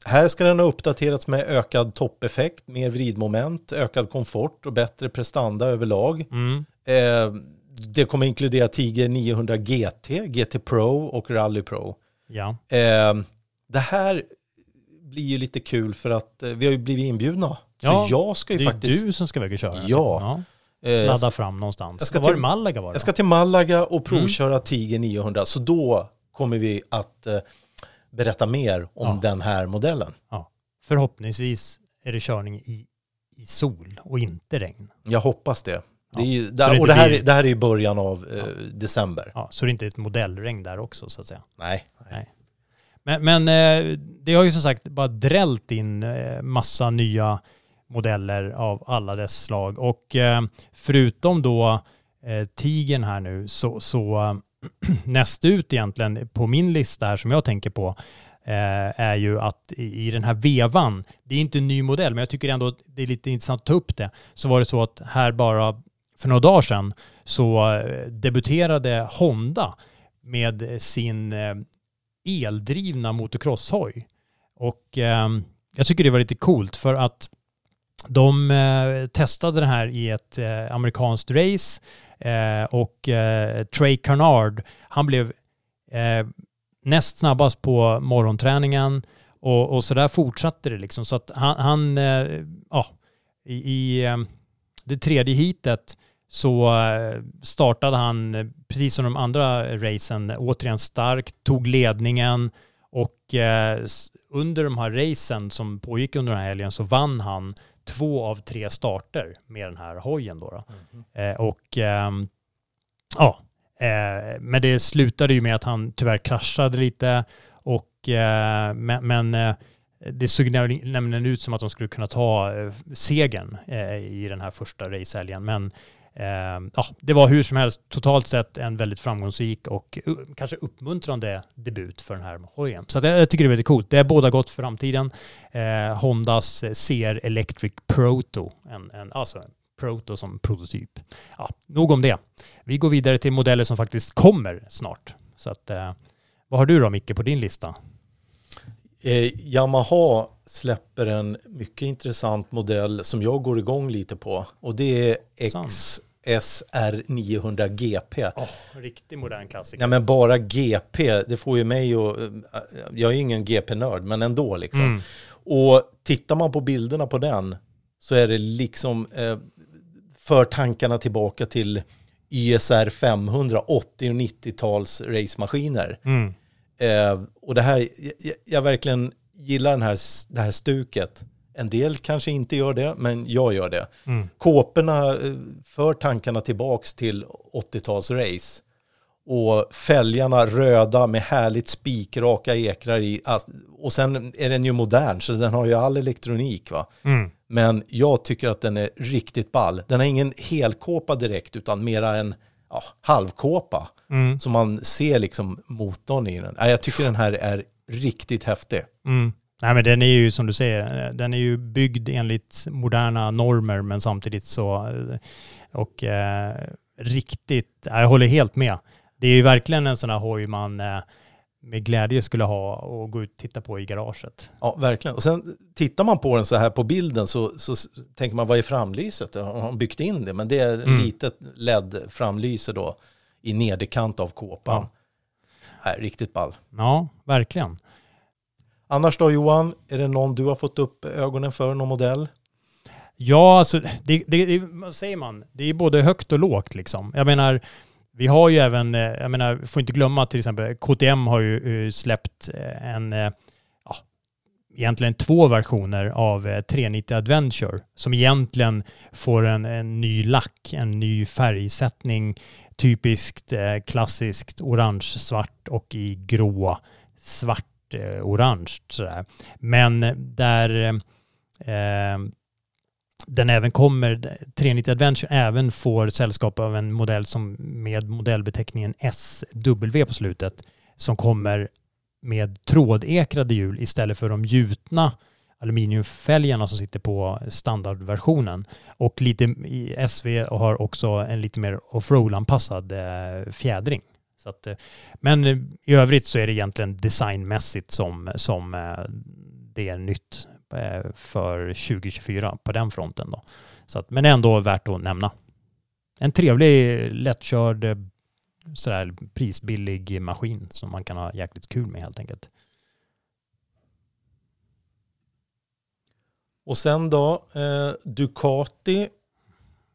här ska den ha uppdaterats med ökad toppeffekt, mer vridmoment, ökad komfort och bättre prestanda överlag. Mm. Eh, det kommer inkludera Tiger 900 GT, GT Pro och Rally Pro. Ja. Eh, det här blir ju lite kul för att eh, vi har ju blivit inbjudna. Ja, för jag ska ju det är faktiskt... du som ska iväg och köra. Ja. Eh, Sladda fram någonstans. jag ska var till- Malaga var det? Jag ska till Malaga och provköra Tiger 900. Så då kommer vi att eh, berätta mer om Ja. den här modellen. Ja. Förhoppningsvis är det körning i, i sol och inte regn. Jag hoppas det. det, är ju, där, det och inte det här, blir- det här är ju början av eh, december. Ja, så det inte är ett modellregn där också så att säga. Nej. Nej. Men, men eh, det har ju som sagt bara drällt in eh, massa nya modeller av alla dess slag. Och eh, förutom då tigen Tigern här nu så, så *clears throat* näst ut egentligen på min lista här som jag tänker på eh, är ju att i, den här vevan, det är inte en ny modell men jag tycker ändå att det är lite intressant att ta upp det, så var det så att här bara för några dagar sedan så debuterade Honda med sin eldrivna motocrosshoj. Och jag tycker det var lite coolt för att de eh, testade det här i ett eh, amerikanskt race eh, och eh, Trey Carnard, han blev eh, näst snabbast på morgonträningen och, och så där fortsatte det liksom. Så att han, han eh, ja, i, i eh, det tredje hitet så eh, startade han, precis som de andra racen, återigen starkt, tog ledningen och eh, under de här racen som pågick under den här helgen så vann han två av tre starter med den här hojen då. då. Eh, och ehm, ja, eh, men det slutade ju med att han tyvärr kraschade lite och eh, men, men det såg nämligen ut som att de skulle kunna ta segern i den här första racehelgen. Men Ehm, ja, det var hur som helst totalt sett en väldigt framgångsrik och eh, kanske uppmuntrande debut för den här hojen. Så det jag tycker det är väldigt coolt. Det är båda gott för framtiden. Ehm, eh, Hondas CR Electric Proto, en, en, alltså en Proto som prototyp. Ja, nog om det. Vi går vidare till modeller som faktiskt kommer snart. Så att, eh, vad har du då Micke på din lista? Eh, Yamaha släpper en mycket intressant modell som jag går igång lite på. Och det är XSR 900 GP. Oh, riktig modern klassiker. Nej men bara GP, det får ju mig att... Jag är ju ingen GP-nörd, men ändå liksom. Mm. Och tittar man på bilderna på den så är det liksom eh, för tankarna tillbaka till YSR 500, 80 och 90-tals racemaskiner. Mm. Eh, och det här, jag, jag verkligen gillar den här, det här stuket. En del kanske inte gör det, men jag gör det. Mm. Kåporna eh, för tankarna tillbaks till 80-tals race. Och fälgarna röda med härligt spikraka ekrar i. Alltså, Och sen är den ju modern, så den har ju all elektronik. va. Mm. Men jag tycker att den är riktigt ball. Den har ingen helkåpa direkt, utan mera en ja, halvkåpa. Mm. Så man ser liksom motorn i den. Ja, Jag tycker den här är riktigt häftig. Mm. Nej men den är ju som du säger, den är ju byggd enligt moderna normer men samtidigt så och eh, riktigt, jag håller helt med. Det är ju verkligen en sån här hoj man eh, med glädje skulle ha och gå ut och titta på i garaget. Ja, verkligen. Och sen tittar man på den så här på bilden så, så tänker man, vad är framlyset? Har han byggt in det? Men det är Mm. litet LED-framlyse då i nederkant av kåpan. Nej, riktigt ball. Ja, verkligen. Annars då Johan, är det någon du har fått upp ögonen för, någon modell? Ja, alltså, det, det, det, vad säger man? Det är både högt och lågt liksom. Jag menar, vi har ju även, eh, jag menar, får inte glömma till exempel, KTM har ju eh, släppt eh, en, ja, egentligen två versioner av eh, 390 Adventure som egentligen får en, en ny lack, en ny färgsättning, typiskt eh, klassiskt orange-svart och i grå svart eh, orange. Men där eh, den även kommer, 390 Adventure även får sällskap av en modell som med modellbeteckningen SW på slutet som kommer med trådekrade hjul istället för de gjutna aluminiumfälgarna som sitter på standardversionen. Och lite i SV har också en lite mer offroad-anpassad eh, fjädring. Så att, eh, men i övrigt så är det egentligen designmässigt som, som eh, det är nytt för 2024 på den fronten. Då. Så att, men ändå värt att nämna. En trevlig, lättkörd, sådär prisbillig maskin som man kan ha jäkligt kul med helt enkelt. Och sen då, eh, Ducati.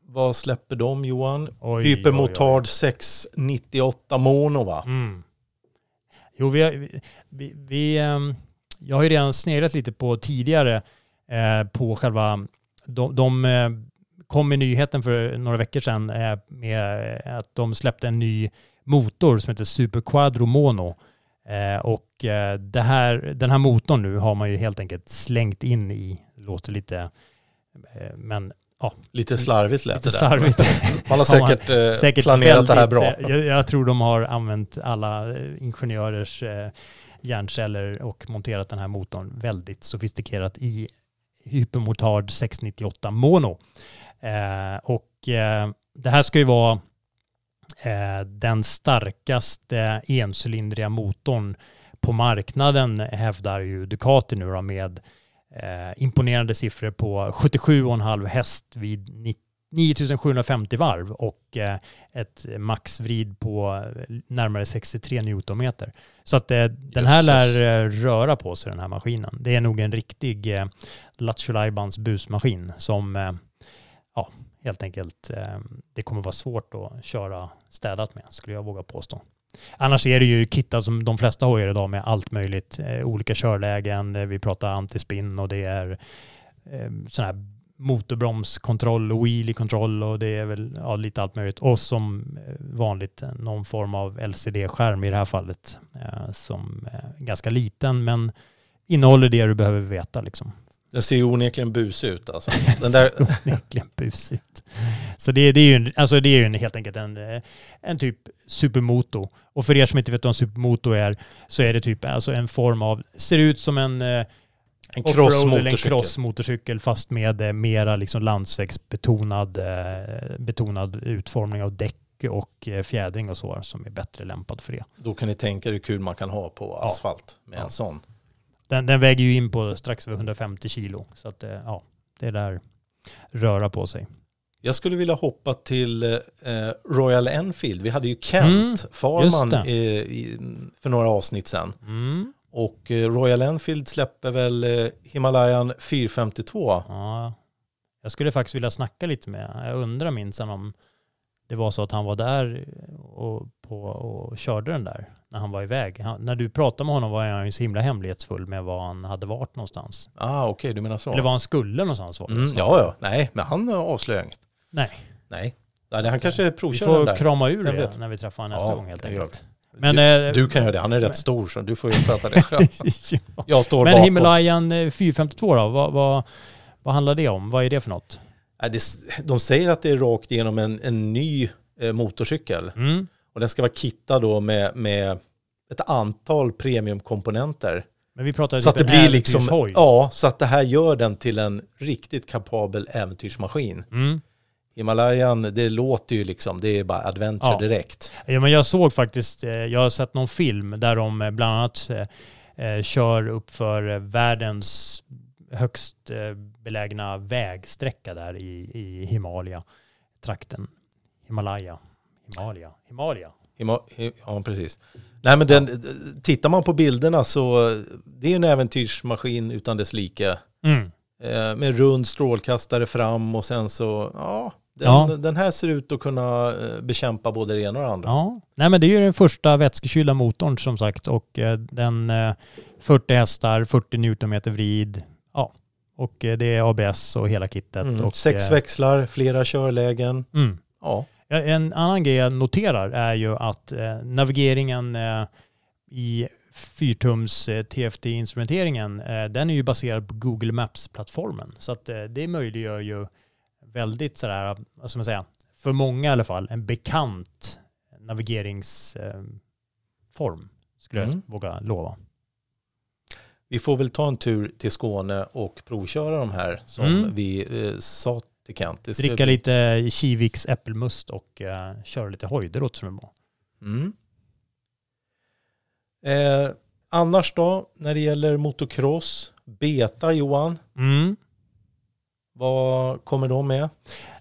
Vad släpper de Johan? Oj, Hypermotard 698 Mono va? Mm. Jo, vi, vi, vi, vi ehm, jag har ju redan sneglat lite på tidigare eh, på själva, de, de eh, kom med nyheten för några veckor sedan eh, med att de släppte en ny motor som heter Super Quadro Mono. Eh, och eh, det här, den här motorn nu har man ju helt enkelt slängt in i, låter lite, eh, men ja. Lite slarvigt lät lite det slarvigt. *laughs* Man har säkert, eh, planerat det här bra. eh, Jag, jag tror de har använt alla ingenjörers hjärnceller och monterat den här motorn väldigt sofistikerat i Hypermotard 698 Mono. Eh, och eh, det här ska ju vara eh, den starkaste encylindriga motorn på marknaden hävdar ju Ducati nu då med eh, imponerande siffror på 77,5 häst vid 90 9750 varv och eh, ett maxvrid på närmare 63 newtonmeter. Så att eh, den här lär eh, röra på sig den här maskinen. Det är nog en riktig eh, Lattjo busmaskin som eh, ja, helt enkelt eh, det kommer vara svårt att köra städat med skulle jag våga påstå. Annars är det ju kittat som de flesta hojar idag med allt möjligt. Eh, olika körlägen, eh, vi pratar antispinn och det är eh, sådana här motorbromskontroll och wheelie-kontroll och det är väl ja, lite allt möjligt. Och som eh, vanligt eh, någon form av LCD-skärm i det här fallet eh, som är ganska liten men innehåller det du behöver veta liksom. Den ser ju onekligen busig ut alltså. Den där... *laughs* onekligen busig ut. Så det, det, är ju, alltså det är ju helt enkelt en, eh, en typ supermoto. Och för er som inte vet vad en supermoto är så är det typ alltså en form av, ser ut som en en crossmotorcykel. En crossmotorcykel fast med eh, mera liksom landsvägsbetonad eh, betonad utformning av däck och eh, fjädring och så som är bättre lämpad för det. Då kan ni tänka er hur kul man kan ha på asfalt med ja. en sån. Den, den, väger ju in på strax över 150 kilo så att ja, det är där röra på sig. Jag skulle vilja hoppa till eh, Royal Enfield. Vi hade ju Kent mm, Farman i, i, för några avsnitt sedan. Mm. Och eh, Royal Enfield släpper väl eh, Himalayan 452. Ja, jag skulle faktiskt vilja snacka lite med, jag undrar minsann om det var så att han var där och, på, och körde den där när han var iväg. Han, när du pratade med honom var han ju så himla hemlighetsfull med var han hade varit någonstans. Ah, okej, okay, du menar så. Eller var han skulle någonstans vara. Mm, ja, ja, nej, men han avslöjar inget. Nej. Nej, han kanske provkör den där. Vi får krama ur det när vi träffar honom nästa ja, gång helt enkelt. Men, du, eh, du, kan göra det, han är rätt men, stor så du får ju *laughs* sköta det själv. ja. Jag står Men bakom. Himalayan 452 då, vad, vad, vad handlar det om? Vad är det för något? De säger att det är rakt igenom en, en ny eh, motorcykel. Mm. Och den ska vara kittad då med, med ett antal premiumkomponenter. Men vi pratar så typ att det blir liksom, Ja, så att det här gör den till en riktigt kapabel äventyrsmaskin. Mm. Himalayan, det låter ju liksom, det är bara adventure ja. direkt. Ja, men jag såg faktiskt, eh, jag har sett någon film där de eh, bland annat eh, kör upp för världens högst belägna vägsträcka där i, i Himalaya-trakten. Himalaya. Himalaya. Himalaya. Hima, ja, precis. Nej, men den, tittar man på bilderna så det är en äventyrsmaskin utan dess like. Mm. Med rund strålkastare fram och sen så, ja, den, ja. den här ser ut att kunna eh, bekämpa både det ena och det andra. Ja, nej men det är ju den första vätskekylda motorn som sagt och eh, den 40 eh, hästar, 40 newtonmeter vrid. Och det är ABS och hela kittet. Mm, och, sex växlar, flera körlägen. Mm. Ja. En annan grej jag noterar är ju att navigeringen i fyrtums TFT-instrumenteringen, den är ju baserad på Google Maps-plattformen. Så att det möjliggör ju väldigt sådär, vad ska man säga, för många i alla fall, en bekant navigeringsform, skulle jag mm. våga lova. Vi får väl ta en tur till Skåne och provköra de här som mm. vi eh, sa till Kent. Dricka bli... lite Kiviks äppelmust och eh, köra lite hoj, det låter som en bra. Mm. Eh, annars då, när det gäller motocross, beta Johan? Mm. Vad kommer de med?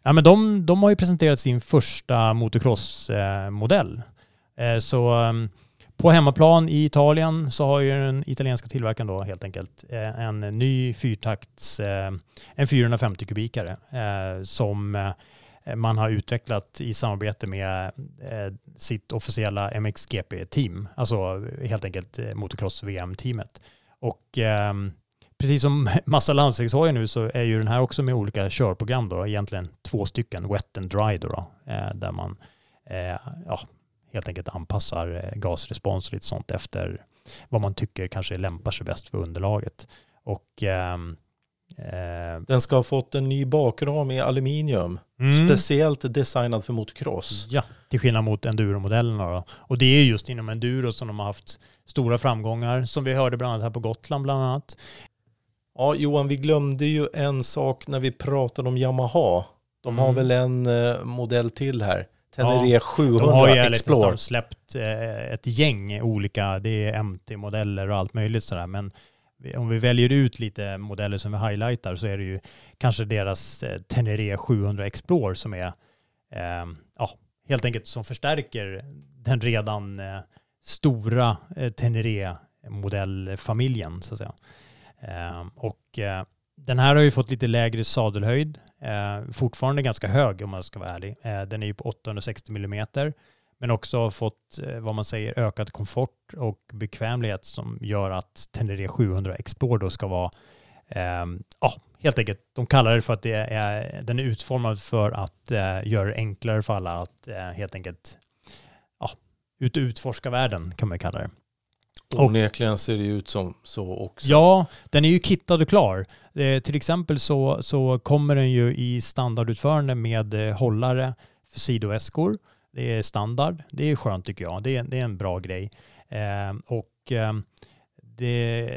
Ja, men de, de har ju presenterat sin första motocrossmodell. Eh, så ehm, på hemmaplan i Italien så har ju den italienska tillverkaren då helt enkelt eh, en ny fyrtakts, eh, en 450 kubikare eh, som man har utvecklat i samarbete med sitt officiella MXGP-team, alltså helt enkelt motocross-VM-teamet. Och ehm, precis som *laughs* massa landsvägshojar nu så är ju den här också med olika körprogram då, egentligen två stycken, wet and dry då, då där man eh, ja, helt enkelt anpassar eh, gasrespons och lite sånt efter vad man tycker kanske lämpar sig bäst för underlaget. Och ehm, eh, den ska ha fått en ny bakram i aluminium, mm. speciellt designad för motocross. Ja, till skillnad mot enduromodellerna då. Och det är just inom enduro som de har haft stora framgångar, som vi hörde bland annat här på Gotland bland annat. Ja, Johan, vi glömde ju en sak när vi pratade om Yamaha. De mm. har väl en eh, modell till här. Tenere ja, 700 de har ju Explore. släppt eh, ett gäng olika, det är MT-modeller och allt möjligt sådär. Men om vi väljer ut lite modeller som vi highlightar så är det ju kanske deras eh, Tenere 700 Explore som är eh, ja, helt enkelt som förstärker den redan eh, stora eh, Tenere-modellfamiljen så att säga. Eh, och eh, den här har ju fått lite lägre sadelhöjd, eh, fortfarande ganska hög om man ska vara ärlig. Eh, den är ju på 860 mm, men också fått eh, vad man säger ökad komfort och bekvämlighet som gör att Tenere 700 Explore då ska vara, ehm, ja, helt enkelt, de kallar det för att det är, den är utformad för att eh, göra det enklare för alla att eh, helt enkelt ut utforska världen kan man kalla det. Onekligen ser det ut som så också. Ja, den är ju kittad och klar. Eh, till exempel så, så kommer den ju i standardutförande med eh, hållare för sidoväskor. Det är standard. Det är skönt tycker jag. Det är, det är en bra grej. Eh, och eh, det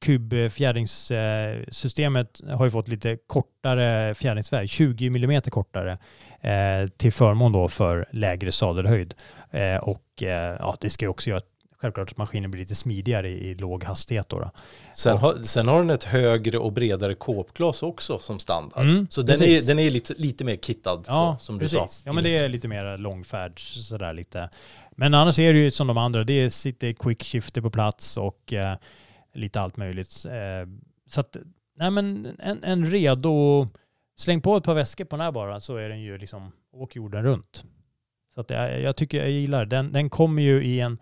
kubfjädringssystemet har ju fått lite kortare fjädringsväg, 20 mm kortare eh, till förmån då för lägre sadelhöjd. Eh, och eh, ja, det ska ju också göra självklart att maskinen blir lite smidigare i, i låg hastighet. Då, då. Sen, har, sen har den ett högre och bredare kåpglas också som standard. Mm, så den precis. är, den är lite, lite mer kittad Ja, så, som precis. du sa. Ja, men det är lite mer långfärds sådär lite. Men annars är det ju som de andra. Det sitter quick shifter på plats och eh, lite allt möjligt. Eh, så att, nej men en, en redo, släng på ett par väskor på den här bara så är den ju liksom, åk jorden runt. Så att jag, jag tycker jag gillar den. Den kommer ju i en,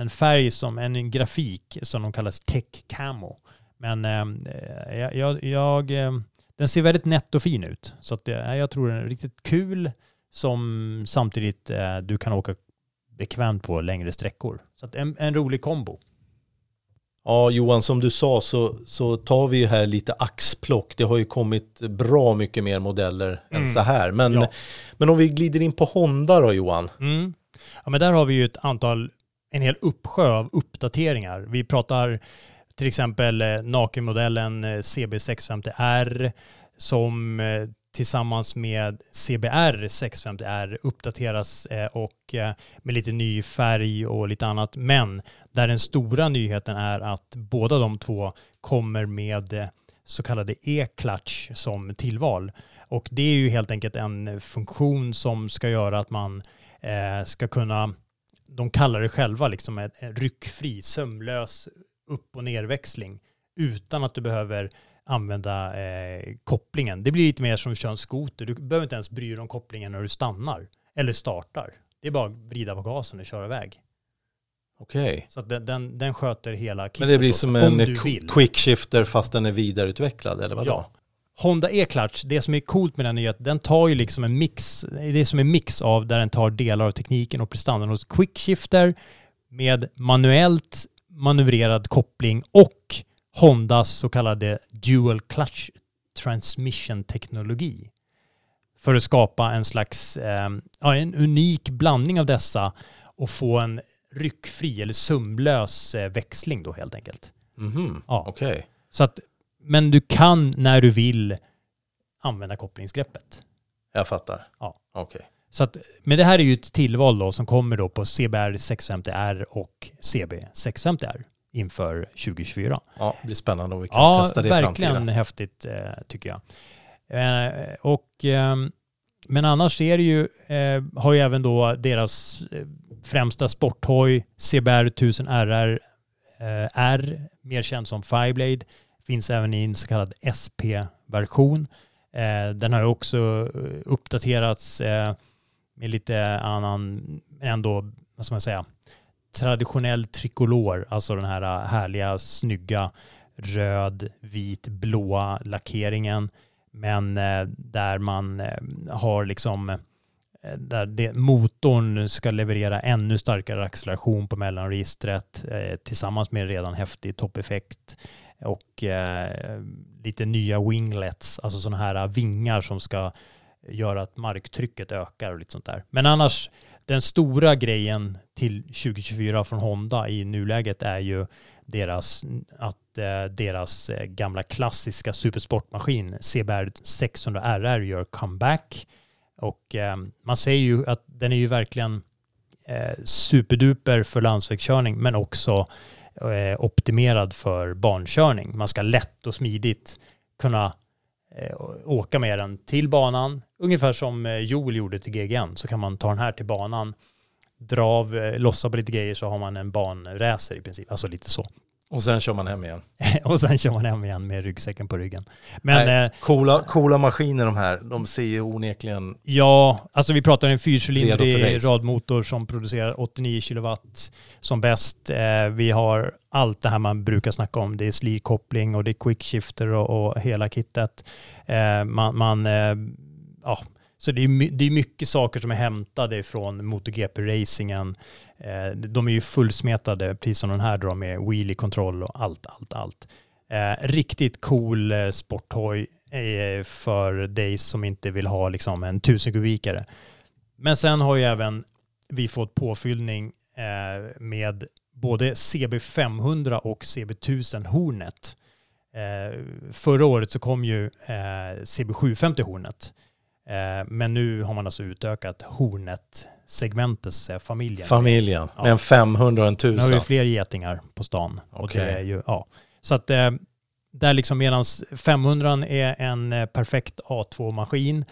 en färg som, en grafik som de kallas tech camo. Men eh, jag, jag, jag, eh, den ser väldigt nätt och fin ut. Så att det, jag tror den är riktigt kul som samtidigt eh, du kan åka bekvämt på längre sträckor. Så att en, en rolig kombo. Ja, Johan, som du sa så, så tar vi ju här lite axplock. Det har ju kommit bra mycket mer modeller Mm. än så här. Men, Ja. men om vi glider in på Honda då, Johan. Mm. Ja, men där har vi ju ett antal, en hel uppsjö av uppdateringar. Vi pratar till exempel eh, nakenmodellen eh, CB650R som eh, tillsammans med CBR 650R uppdateras och med lite ny färg och lite annat. Men där den stora nyheten är att båda de två kommer med så kallade e-clutch som tillval. Och det är ju helt enkelt en funktion som ska göra att man ska kunna, de kallar det själva liksom en ryckfri, sömlös upp och nerväxling utan att du behöver använda eh, kopplingen. Det blir lite mer som att köra en skoter. Du behöver inte ens bry dig om kopplingen när du stannar eller startar. Det är bara att vrida på gasen och köra iväg. Okej. Så att den, den, den sköter hela kittet Men det blir som en du qu- vill. quick shifter fast den är vidareutvecklad, eller vadå? Ja. Honda E-clutch, det som är coolt med den är att den tar ju liksom en mix, det är som en mix av där den tar delar av tekniken och prestandan hos quick shifter med manuellt manövrerad koppling och Hondas så kallade dual clutch transmission teknologi för att skapa en slags, eh, ja, en unik blandning av dessa och få en ryckfri eller sömlös eh, växling då helt enkelt. Mhm, Ja. okej. Så att, men du kan när du vill använda kopplingsgreppet. Jag fattar. Ja. Okej. Så att, men det här är ju ett tillval då som kommer då på CBR 650R och CB 650R inför 2024. Ja, det blir spännande om vi kan Ja, testa det i verkligen framtiden. häftigt eh, tycker jag. Eh, och, ehm, men annars är det ju, eh, har ju även då deras främsta sporthoj CBR 1000 RR R, mer känd som Fireblade, finns även i en så kallad SP-version. Eh, den har också eh, uppdaterats eh, med lite annan, ändå, vad ska man säga, traditionell trikolor, alltså den här eh, härliga, snygga röd, vit, blåa lackeringen. Men eh, där man eh, har liksom, eh, där det, motorn ska leverera ännu starkare acceleration på mellanregistret eh, tillsammans med redan häftig toppeffekt och eh, lite nya winglets, alltså sådana här vingar som ska göra att marktrycket ökar och lite sånt där. Men annars, den stora grejen till 2024 från Honda i nuläget är ju deras, att eh, deras eh, gamla klassiska supersportmaskin CBR 600 RR gör comeback. Och eh, man säger ju att den är ju verkligen eh, superduper för landsvägskörning men också Eh, optimerad för barnkörning. Man ska lätt och smidigt kunna eh, åka med den till banan. Ungefär som eh, Joel gjorde till GGN så kan man ta den här till banan, dra av, lossa på lite grejer så har man en banracer i princip. Alltså lite så. Och sen kör man hem igen. *laughs* och sen kör man hem igen med ryggsäcken på ryggen. Men, Nej, eh, coola, coola maskiner de här. De ser ju onekligen... Ja, alltså vi pratar en fyrcylindrig radmotor som producerar 89 kilowatt som bäst. Eh, vi har allt det här man brukar snacka om. Det är slirkoppling och det är quickshifter och, och hela kittet. Eh, man, man eh, ja, så det är, det är mycket saker som är hämtade från MotoGP-racingen. Eh, de är ju fullsmetade, precis som den här då med wheelie-kontroll och allt, allt, allt. Eh, riktigt cool eh, sporthoj eh, för dig som inte vill ha liksom en 1000 kubikare. Men sen har ju även vi fått påfyllning eh, med både CB500 och CB1000 Hornet. Eh, förra året så kom ju eh, CB750 Hornet. Eh, men nu har man alltså utökat Hornet-segmentet, så att familjen. Familjen, med en 500 och en Nu har vi 1000. fler getingar på stan. Och Okej. det är ju, ja. Så att eh, där liksom medan 500 är en eh, perfekt A2-maskin,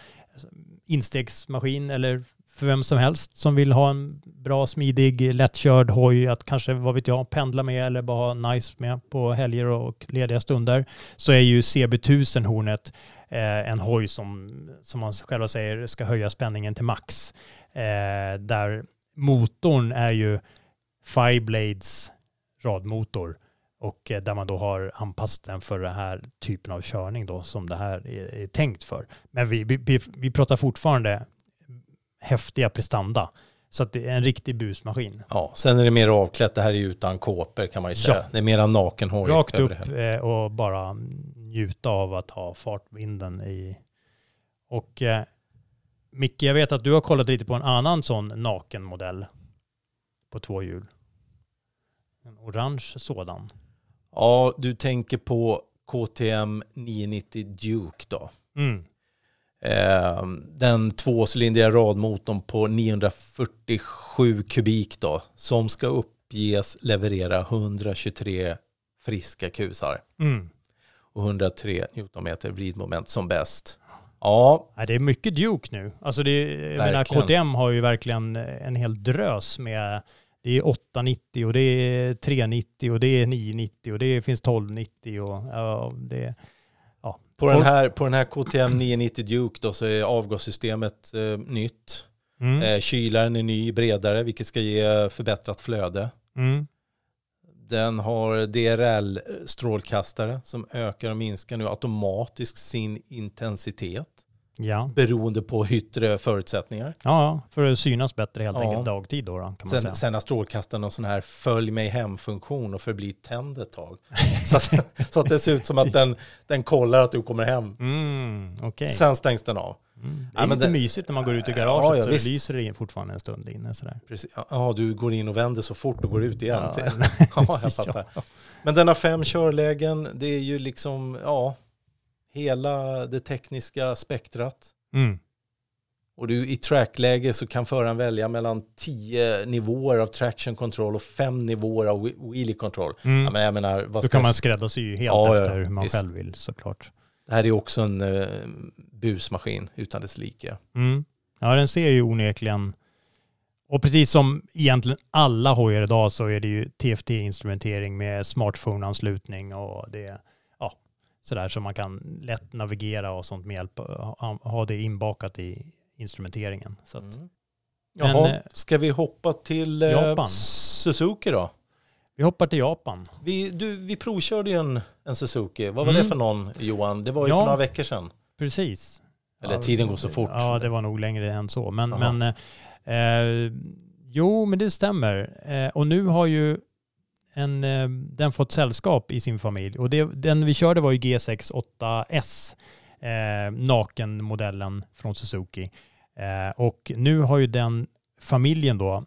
instegsmaskin eller för vem som helst som vill ha en bra, smidig, lättkörd hoj att kanske, vad vet jag, pendla med eller bara ha nice med på helger och lediga stunder, så är ju CB1000 Hornet en hoj som, som man själva säger, ska höja spänningen till max. Eh, där motorn är ju Fireblades radmotor och eh, där man då har anpassat den för den här typen av körning då som det här är, tänkt för. Men vi, vi, vi pratar fortfarande häftiga prestanda. Så att det är en riktig busmaskin. Ja, sen är det mer avklätt. Det här är utan kåpor kan man ju säga. Ja. Det är mera nakenhoj. Rakt upp eh, och bara njuta av att ha fartvinden i. Och eh, Micke, jag vet att du har kollat lite på en annan sån nakenmodell på två hjul. En orange sådan. Ja, du tänker på KTM 990 Duke då. Mm. Eh, den tvåcylindriga radmotorn på 947 kubik då, som ska uppges leverera 123 friska kusar Mm. Och 103 newtonmeter vridmoment som bäst. Ja, det är mycket Duke nu. Alltså det, är- jag menar. KTM har ju verkligen en hel drös med det är 890 och det är 390 och det är 990 och det finns 1290 och ja, det ja. på den, här, på den här KTM 990 Duke då så är avgassystemet eh, nytt. Mm. Eh, kylaren är ny, bredare, vilket ska ge förbättrat flöde. Mm. Den har DRL-strålkastare som ökar och minskar nu automatiskt sin intensitet Ja. beroende på yttre förutsättningar. ja, för att synas bättre helt Ja. enkelt dagtid då, då kan man Sen, säga. sen har strålkastaren någon sån här följ mig hem-funktion och förbli tänd ett tag. *laughs* så, att, så att det ser ut som att den, den kollar att du kommer hem. Mm, okej. Sen stängs den av. Mm. Det Ja, är men lite det- mysigt när man går ut i Ja, garaget ja, så visst. det lyser det fortfarande en stund inne sådär. Precis. Ja, du går in och vänder så fort och går ut igen. Ja. *laughs* Ja, jag *laughs* fattar. Men den har fem körlägen. Det är ju liksom, ja, hela det tekniska spektrat. Mm. Och du i trackläge så kan föraren välja mellan tio nivåer av traction control och fem nivåer av whe- wheelie control. Mm. Ja, men jag menar, vad Då kan man skräddarsy helt Ja, ja, efter hur man visst. själv vill såklart. Det här är också en uh, busmaskin utan dess like. Mm. Ja, den ser ju onekligen... Och precis som egentligen alla hojar idag så är det ju TFT-instrumentering med smartphone-anslutning och det ja, sådär så man kan lätt navigera och sånt med hjälp ha, ha det inbakat i instrumenteringen. Så att, Mm. Men, Jaha, eh, ska vi hoppa till eh, Japan. Suzuki då? Vi hoppar till Japan. Vi, du, vi provkörde ju en, en Suzuki. Vad var Mm. det för någon Johan? Det var ju Ja. för några veckor sedan. Precis. Eller Ja, tiden går så fort. Ja, det var nog längre än så. Men, men eh, eh, jo, men det stämmer. Eh, och nu har ju en, eh, den fått sällskap i sin familj. Och det, den vi körde var ju G6 8S, eh, nakenmodellen från Suzuki. Eh, och nu har ju den familjen då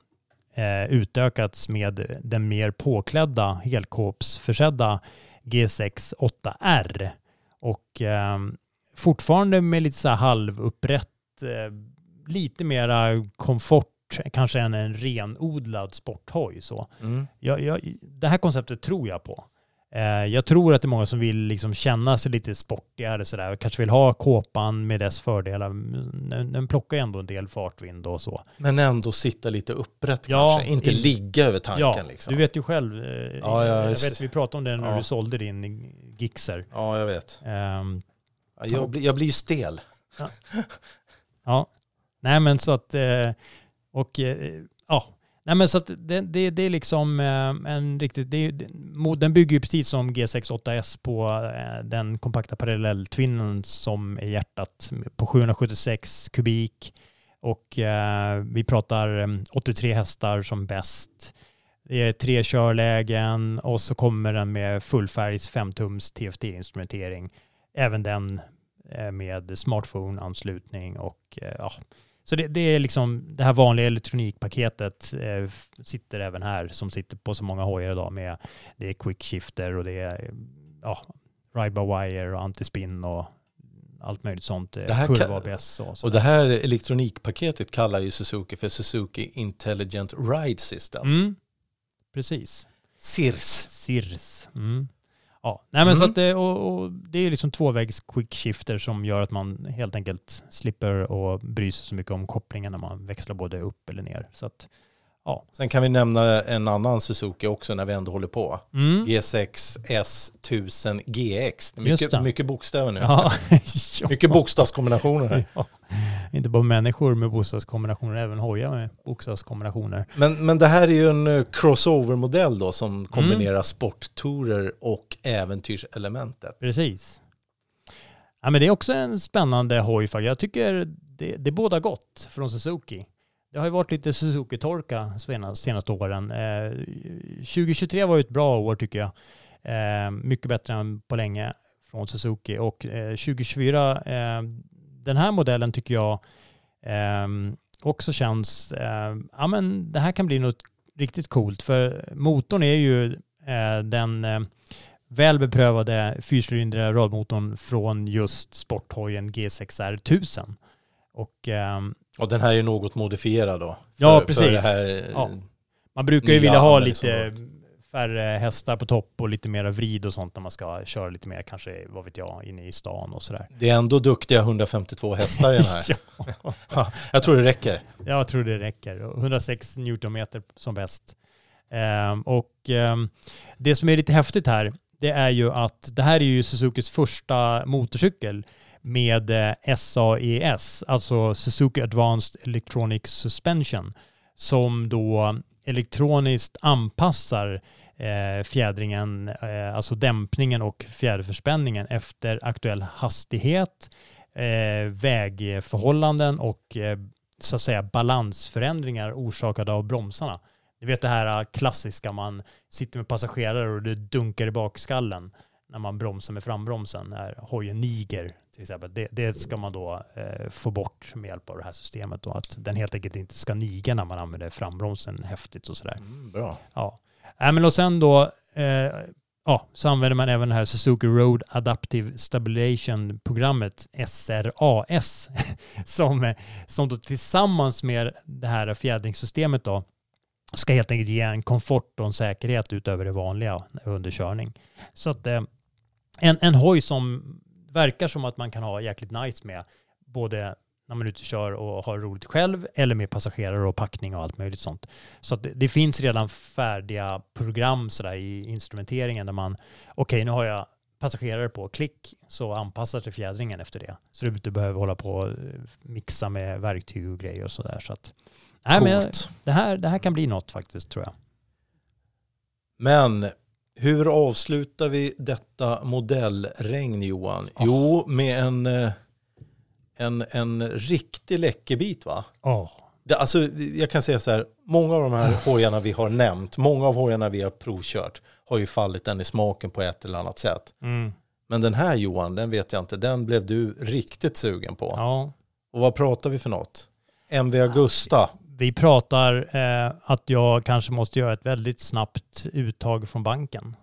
utökats med den mer påklädda helkåpsförsedda G6 8R. Och eh, fortfarande med lite så här halvupprätt, eh, lite mera komfort kanske än en renodlad sporthoj. Så. Mm. Jag, jag, det här konceptet tror jag på. Eh, jag tror att det är många som vill liksom känna sig lite sportigare sådär. Kanske vill ha kåpan med dess fördelar. Den, den plockar ju ändå en del fartvind och så. Men ändå sitta lite upprätt Ja, kanske, inte in- ligga över tanken. Ja, liksom. du vet ju själv. eh, Ja, jag jag vet, vi pratade om det när Ja. du sålde din Gixxer. Ja, jag vet. Ja, jag, blir- jag blir ju stel. Ja, nej men så att, eh, och ja, nej men så att det, det, det är liksom eh, en riktigt, det, den bygger ju precis som G68S på eh, den kompakta parallelltwinnen som är hjärtat på 776 kubik och eh, vi pratar 83 hästar som bäst. Det är tre körlägen och så kommer den med fullfärgs 5-tums TFT-instrumentering. Även den med smartphone-anslutning och ja. Så det, det är liksom det här vanliga elektronikpaketet eh, sitter även här som sitter på så många hojar idag med det är quick shifter och det är eh, ja, ride by wire och antispin och allt möjligt sånt. eh, Det här Kurva kan- ABS och så. Och det här elektronikpaketet kallar ju Suzuki för Suzuki Intelligent Ride System. Mm, precis. SIRS. SIRS. Mm. Ja, nej men så Mm. att det, och, och det är liksom tvåvägs quick shifter som gör att man helt enkelt slipper och bry sig så mycket om kopplingen när man växlar både upp eller ner. Så att, ja. Sen kan vi nämna en annan Suzuki också när vi ändå håller på. Mm. G6 S1000 GX. Det är Just mycket, det. mycket bokstäver nu. *laughs* Ja. Ja. *laughs* Mycket bokstavskombinationer här. Ja. Inte bara människor med bokstavskombinationer, även hojar med bokstavskombinationer. Men, men det här är ju en eh, crossover-modell då som kombinerar Mm. sporttourer och äventyrselementet. Precis. Ja, men det är också en spännande hoj. Jag tycker det, det båda gott från Suzuki. Det har ju varit lite Suzuki-torka senaste åren. Eh, 2023 var ju ett bra år tycker jag. Eh, mycket bättre än på länge från Suzuki. Och eh, 2024, eh, den här modellen tycker jag eh, också känns, eh, ja men det här kan bli något riktigt coolt. För motorn är ju den väl beprövade fyrcylindriga radmotorn från just sporthojen G6R 1000. Och, och den här är något modifierad då? ja, för- precis. För det här, eh, ja. Man brukar ju vilja ha lite färre hästar på topp och lite mera vrid och sånt när man ska köra lite mer, kanske, vad vet jag, inne i stan och sådär. Det är ändå duktiga 152 hästar i den här. *laughs* *laughs* Ja, jag tror det räcker. Jag tror det räcker. Och 106 newtonmeter som bäst. Ehm, och ehm, det som är lite häftigt här, det är ju att det här är ju Suzukis första motorcykel med eh, SAES, alltså Suzuki Advanced Electronic Suspension, som då elektroniskt anpassar eh, fjädringen, eh, alltså dämpningen och fjäderförspänningen efter aktuell hastighet, vägförhållanden och så att säga balansförändringar orsakade av bromsarna. Ni vet det här klassiska, man sitter med passagerare och det dunkar i bakskallen när man bromsar med frambromsen, när hojen niger till exempel. Det, det ska man då eh, få bort med hjälp av det här systemet och att den helt enkelt inte ska niga när man använder frambromsen häftigt och sådär. bra. Ja. Äh, men och sen då eh, ja, så använder man även det här Suzuki Road Adaptive Stabilization-programmet SRAS *laughs* som, eh, som då tillsammans med det här fjädringssystemet då ska helt enkelt ge en komfort och en säkerhet utöver det vanliga under körning. Så att eh, en, en hoj som verkar som att man kan ha jäkligt nice med både när man är ute och kör och har roligt själv eller med passagerare och packning och allt möjligt sånt. Så det, det finns redan färdiga program sådär i instrumenteringen där man, okej nu har jag passagerare på klick så anpassar sig fjädringen efter det. Så du inte behöver hålla på och eh, mixa med verktyg och grejer och sådär. Så att, nej, men det, här, det här kan bli något faktiskt tror jag. Men hur avslutar vi detta modellregn Johan? Jo, med en, eh, en, en riktig läckerbit va? Ja. Det, alltså, jag kan säga så här, många av de här hojarna vi har nämnt, många av hojarna vi har provkört har ju fallit den i smaken på ett eller annat sätt. Mm. Men den här Johan, den vet jag inte, den blev du riktigt sugen på. Ja. Och vad pratar vi för något? MV Augusta. Vi pratar eh, att jag kanske måste göra ett väldigt snabbt uttag från banken.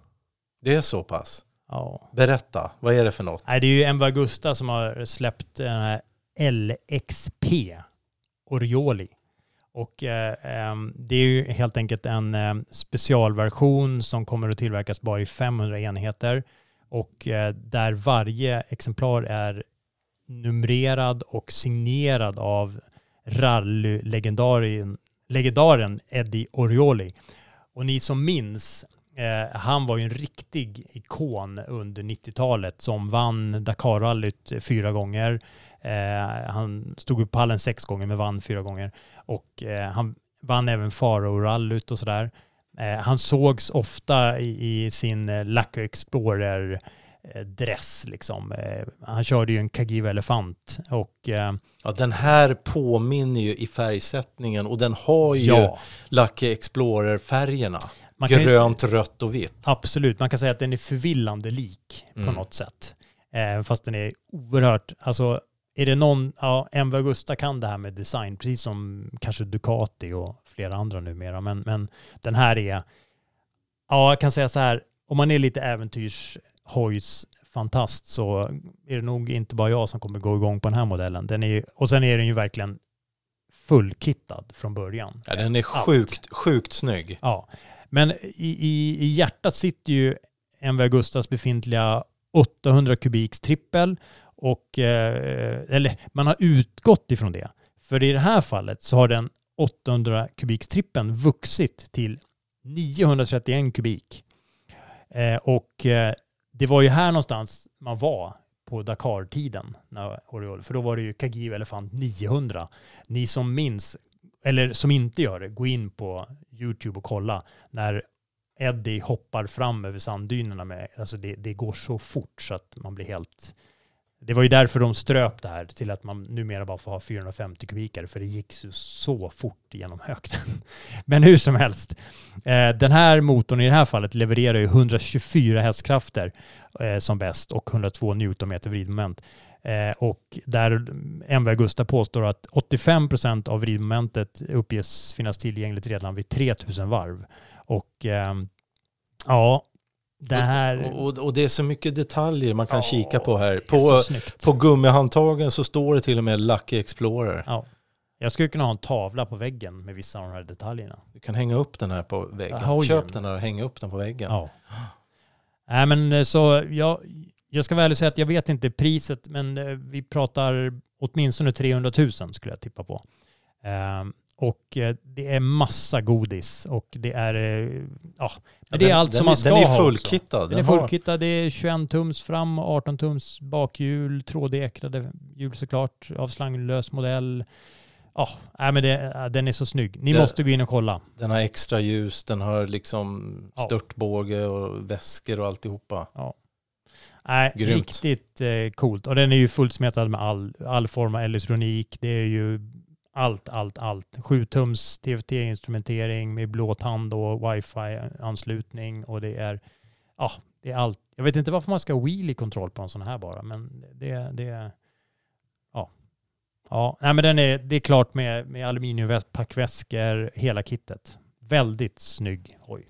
Det är så pass? Ja. Berätta, vad är det för något? Nej, det är ju MV Augusta som har släppt den här LXP Orioli. Och eh, ehm, det är ju helt enkelt en eh, specialversion som kommer att tillverkas bara i 500 enheter och eh, där varje exemplar är numrerad och signerad av rallylegendaren Eddie Orioli. Och ni som minns, eh, han var ju en riktig ikon under 90-talet som vann Dakarrallyt fyra gånger. Eh, han stod upp pallen sex gånger men vann fyra gånger. Och eh, han vann även Faro-rallyt och sådär. Eh, han sågs ofta i, i sin eh, Lacko Lucky Explorer eh, dress liksom. Eh, Han körde ju en Kagiva Elefant och eh, Ja, den här påminner ju i färgsättningen och den har ju Ja. Lucky Explorer-färgerna. Kan ju- Grönt, rött och vitt. Absolut, man kan säga att den är förvillande lik på Mm. något sätt. Eh, fast den är oerhört, alltså är det någon, ja, MV Augusta kan det här med design, precis som kanske Ducati och flera andra numera, men, men den här är, ja jag kan säga så här, om man är lite äventyrshojs fantast så är det nog inte bara jag som kommer gå igång på den här modellen. Den är, ju- och sen är den ju verkligen fullkittad från början. Ja, den är Allt. sjukt, sjukt snygg. Ja, men i, i, i hjärtat sitter ju MV Augustas befintliga 800 kubiks trippel och eh, eller man har utgått ifrån det. För i det här fallet så har den 800 kubiks trippeln vuxit till 931 kubik. Eh, och eh, det var ju här någonstans man var på Dakar-tiden, för då var det ju Kagiv Elefant 900. Ni som minns, eller som inte gör det, gå in på YouTube och kolla när Eddie hoppar fram över sanddynerna med, alltså det, det går så fort så att man blir helt... Det var ju därför de ströp det här till att man numera bara får ha 450 kubikare för det gick så fort genom hökten. *laughs* Men hur som helst, eh, den här motorn i det här fallet levererar ju 124 hästkrafter eh, som bäst och 102 newtonmeter vridmoment. Eh, och där MV Augusta påstår att 85% av vridmomentet uppges finnas tillgängligt redan vid 3000 varv. Och ehm, ja, det här... Och, och, och det är så mycket detaljer man kan Ja, kika på här. På, på gummihandtagen så står det till och med Lucky Explorer. Ja. Jag skulle kunna ha en tavla på väggen med vissa av de här detaljerna. Du kan hänga upp den här på väggen. Ja, hojen. Köp den här och häng upp den på väggen. Ja. Nej men eh, så jag, jag ska väl säga att jag vet inte priset men eh, vi pratar åtminstone 300 000 skulle jag tippa på. Och eh, det är massa godis och det är, eh, ja, men det är allt den som man ska den är ha fullkittad. Den, Den är fullkittad, det är 21 tums fram och 18 tums bakhjul, trådekrade hjul såklart, av slanglös modell. Ja, nej, men det, den är så snygg. Ni Det- måste gå in och kolla. Den har extra ljus, den har liksom Ja. störtbåge och väskor och alltihopa. Ja. Nej, Grymt. riktigt eh, coolt. Och den är ju fullsmetad med all, all form av elektronik. Det är ju allt, allt, allt. 7-tums TFT-instrumentering med blåtand och wifi-anslutning och det är, ja, det är allt. Jag vet inte varför man ska ha wheelie-kontroll på en sån här bara, men det, det är, ja. Ja, nej men den är, det är klart med, med aluminiumpackväskor, hela kittet. Väldigt snygg hoj.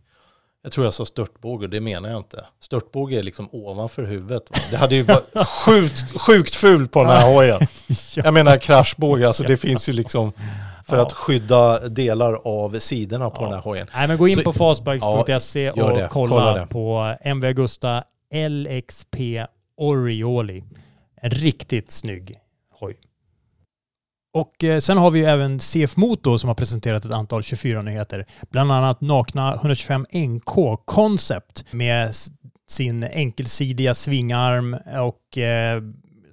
Jag tror jag sa störtbåge, det menar jag inte. Störtbåge är liksom ovanför huvudet. Va? Det hade ju varit *laughs* sjukt, sjukt fult på den här hojen. *laughs* Jag menar kraschbåge, alltså det finns ju liksom för Ja. att skydda delar av sidorna på den här hojen. Nej men gå in Så- på fastbikes.se Ja, och det. kolla, Kolla på MV Augusta LXP Orioli. En riktigt snygg. Och eh, sen har vi ju även CF Motor som har presenterat ett antal 24-nyheter. Bland annat nakna 125 NK Concept med sin enkelsidiga svingarm och eh,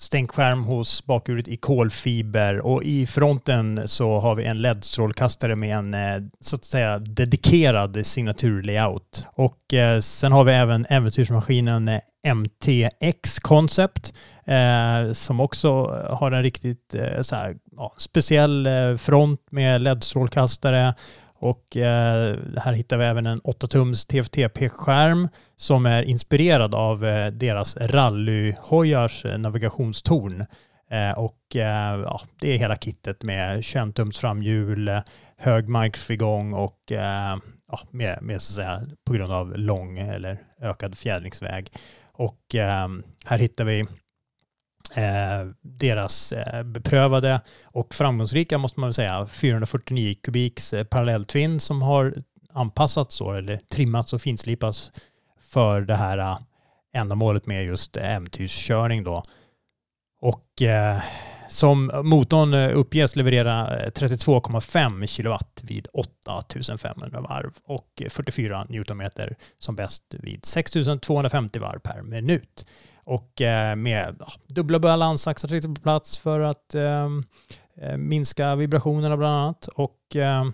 stänkskärm hos bakhjulet i kolfiber och i fronten så har vi en LED-strålkastare med en eh, så att säga dedikerad signaturlayout. Och eh, sen har vi även äventyrsmaskinen eh, MTX Concept eh, som också har en riktigt eh, så här, ja, speciell front med LED-strålkastare och eh, här hittar vi även en 8-tums TFTP-skärm som är inspirerad av eh, deras rallyhojars eh, navigationstorn. Eh, och eh, ja, det är hela kittet med 21-tums framhjul, hög markfrigång och eh, ja, med, med så att säga på grund av lång eller ökad fjädringsväg. Och eh, här hittar vi Eh, deras eh, beprövade och framgångsrika, måste man väl säga, 449 kubiks eh, parallelltvinn som har anpassats så, eller trimmats och finslipats för det här ändamålet med just äventyrskörning då. Och eh, som motorn uppges leverera 32,5 kilowatt vid 8500 varv och 44 newtonmeter som bäst vid 6250 varv per minut. Och eh, med ja, dubbla balansaxlar på plats för att ehm, eh, minska vibrationerna bland annat. Och, eh,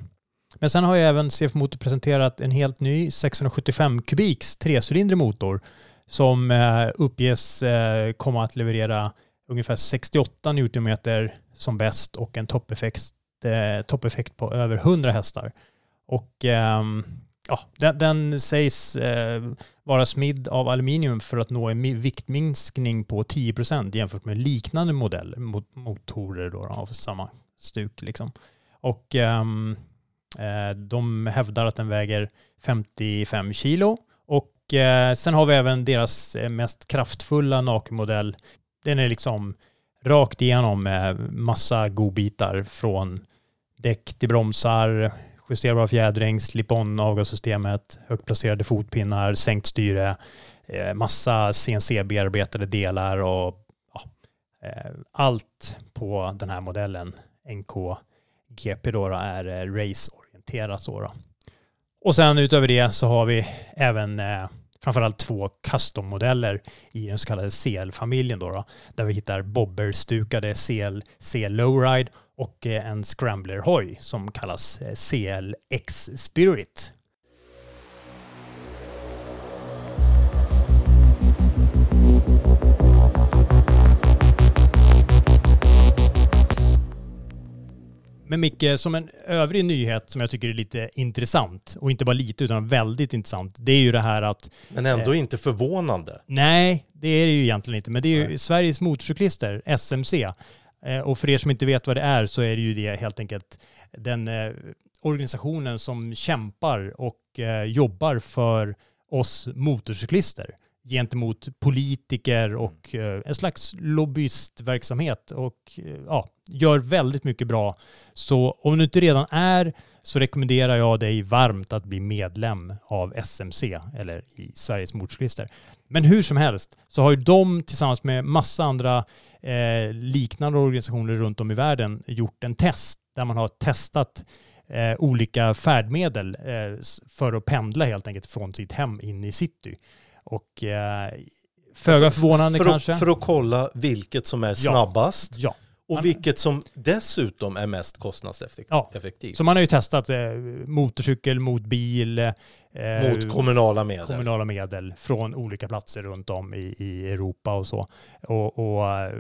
men sen har ju även CF Motor presenterat en helt ny 675 kubiks trecylindrig motor som eh, uppges eh, komma att leverera ungefär 68 Nm som bäst och en toppeffekt, eh, toppeffekt på över 100 hästar. Och ehm, ja, den, den sägs eh, vara smidd av aluminium för att nå en viktminskning på 10 procent jämfört med liknande modeller, motorer då, av samma stuk. Liksom. Och um, de hävdar att den väger 55 kilo. Och eh, sen har vi även deras eh, mest kraftfulla nakenmodell den är liksom rakt igenom med massa godbitar från däck till bromsar, justerbar fjädring, slip-on avgassystemet, högt placerade fotpinnar, sänkt styre, eh, massa CNC-bearbetade delar och ja, eh, allt på den här modellen NK GP då, då är eh, raceorienterat. Då, då. Och sen utöver det så har vi även framförallt två custom-modeller i den så kallade CL-familjen då, då, där vi hittar bobber-stukade CL, CL Lowride och eh, en scrambler-hoj som kallas eh, CL X Spirit. Men Micke, som en övrig nyhet som jag tycker är lite intressant, och inte bara lite utan väldigt intressant, det är ju det här att... Men ändå eh, inte förvånande. Nej, det är det ju egentligen inte. Men det är ju nej. Sveriges motorcyklister, SMC. Eh, och för er som inte vet vad det är så är det ju det helt enkelt den eh, organisationen som kämpar och eh, jobbar för oss motorcyklister gentemot politiker och en slags lobbyistverksamhet och ja, gör väldigt mycket bra. Så om du inte redan är så rekommenderar jag dig varmt att bli medlem av SMC eller i Sveriges motorcyklister. Men hur som helst så har ju de tillsammans med massa andra eh, liknande organisationer runt om i världen gjort en test där man har testat eh, olika färdmedel eh, för att pendla helt enkelt från sitt hem in i city. Och eh, föga förvånande för, kanske. Att, för att kolla vilket som är snabbast. Ja. Och vilket som dessutom är mest kostnadseffektivt. Ja. Så man har ju testat eh, motorcykel mot bil. Eh, mot kommunala medel. Kommunala medel från olika platser runt om i, i Europa och så. Och, och eh,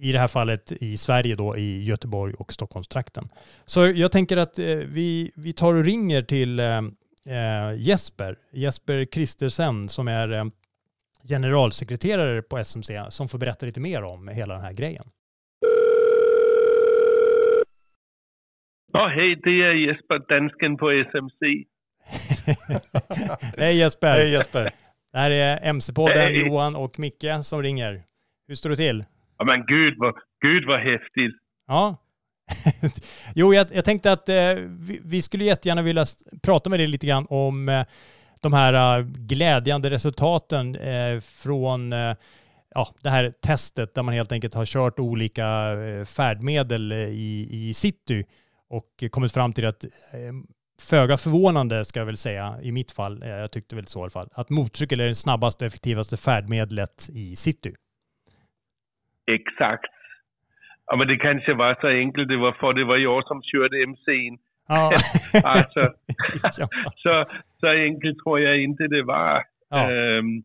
i det här fallet i Sverige då i Göteborg och Stockholmstrakten. Så jag tänker att eh, vi, vi tar och ringer till eh, eh, Jesper, Jesper Kristersen som är generalsekreterare på SMC som får berätta lite mer om hela den här grejen. Ja, hej, det är Jesper, dansken på SMC. *laughs* hej Jesper. Hej Jesper. Det här är MC-podden, Johan och Micke som ringer. Hur står det till? Ja men gud vad, gud vad häftigt. Ja, *laughs* jo, jag, jag, tänkte att eh, vi, vi, skulle jättegärna vilja prata med dig lite grann om eh, de här uh, glädjande resultaten eh, från eh, ja, det här testet där man helt enkelt har kört olika eh, färdmedel i, i city och kommit fram till att föga förvånande ska jag väl säga i mitt fall, jag tyckte väl så i alla fall, att motorcykel är det snabbaste och effektivaste färdmedlet i city. Exakt. Ja, men det kanske var så enkelt, det var för det var jag som körde MC'n. Ja. *laughs* *laughs* alltså, ja. så, så enkelt tror jag inte det var. Ja. Øhm,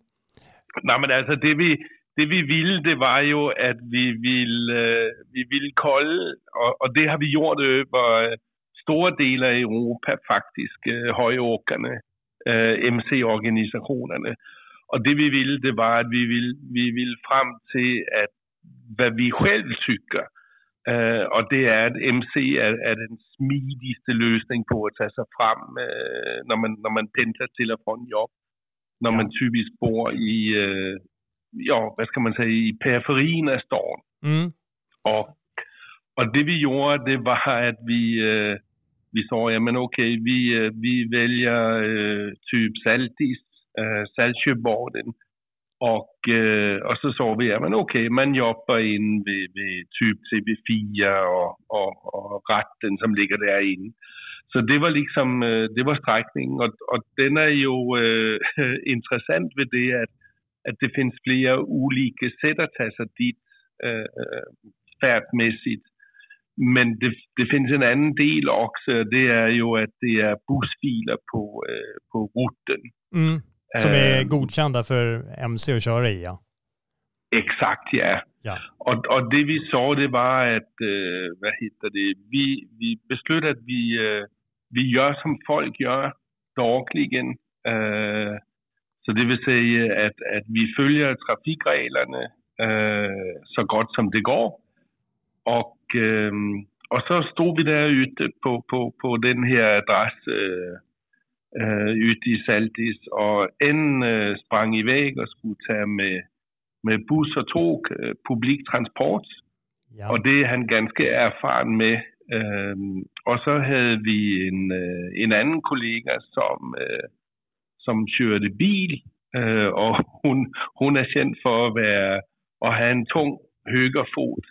nej, men alltså det vi, det vi ville, det var ju att vi ville, øh, vi ville kolla, och, och det har vi gjort över stora delar i Europa faktiskt, øh, höjåkarna, øh, MC-organisationerna. Och det vi ville, det var att vi ville, vi ville fram till att vad vi själv tycker. Uh, och det är att MC är, är den smidigaste lösningen på att ta sig fram uh, när, man, när man pendlar till och från jobb. När man typiskt bor i, uh, ja, vad ska man säga, i periferin av stan. Mm. Och, och det vi gjorde, det var att vi, eh, vi sa, ja men okej, vi, eh, vi väljer eh, typ Saltis, eh, Saltsjöbaden. Och, eh, och så sa vi, ja men okej, man jobbar in vid, vid typ TV4 och, och, och ratten som ligger där inne. Så det var liksom, det var sträckningen och, och den är ju *laughs* intressant vid det att, att det finns flera olika sätt att ta sig dit eh, färdmässigt. Men det, det finns en annan del också, det är ju att det är bussfiler på, eh, på rutten. Mm. Som är Ehm. godkända för MC att köra i, ja. Exakt, ja. Ja. Och, och det vi sa, det var att, eh, vad heter det, vi, vi beslutade att vi, eh, vi gör som folk gör dagligen. Eh, så det vill säga att, att vi följer trafikreglerna eh, så gott som det går. Och, ehm, och så stod vi där ute på, på, på den här adress eh, eh, ute i Saltis och en eh, sprang iväg och skulle ta med, med buss och tåg, eh, publiktransport. Och det är han ganska erfaren med. Och så hade vi en, eh, en annan kollega som, eh, som körde bil eh, och hon, hon är känd för att, vara, att ha en tung högerfot.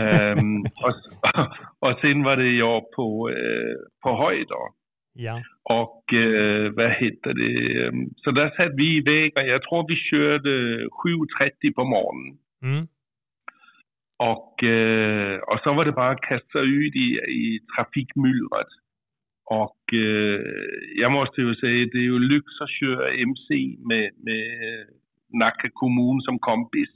Ehm, och, *laughs* och sen var det jag på, eh, på höjder. Ja. Och eh, vad heter det? Så där satt vi iväg och jag tror vi körde 7.30 på morgonen. Mm. Och, eh, och så var det bara att kasta ut i, i trafikmyllret. Och eh, jag måste ju säga, det är ju lyx att köra MC med, med Nacka kommun som kompis.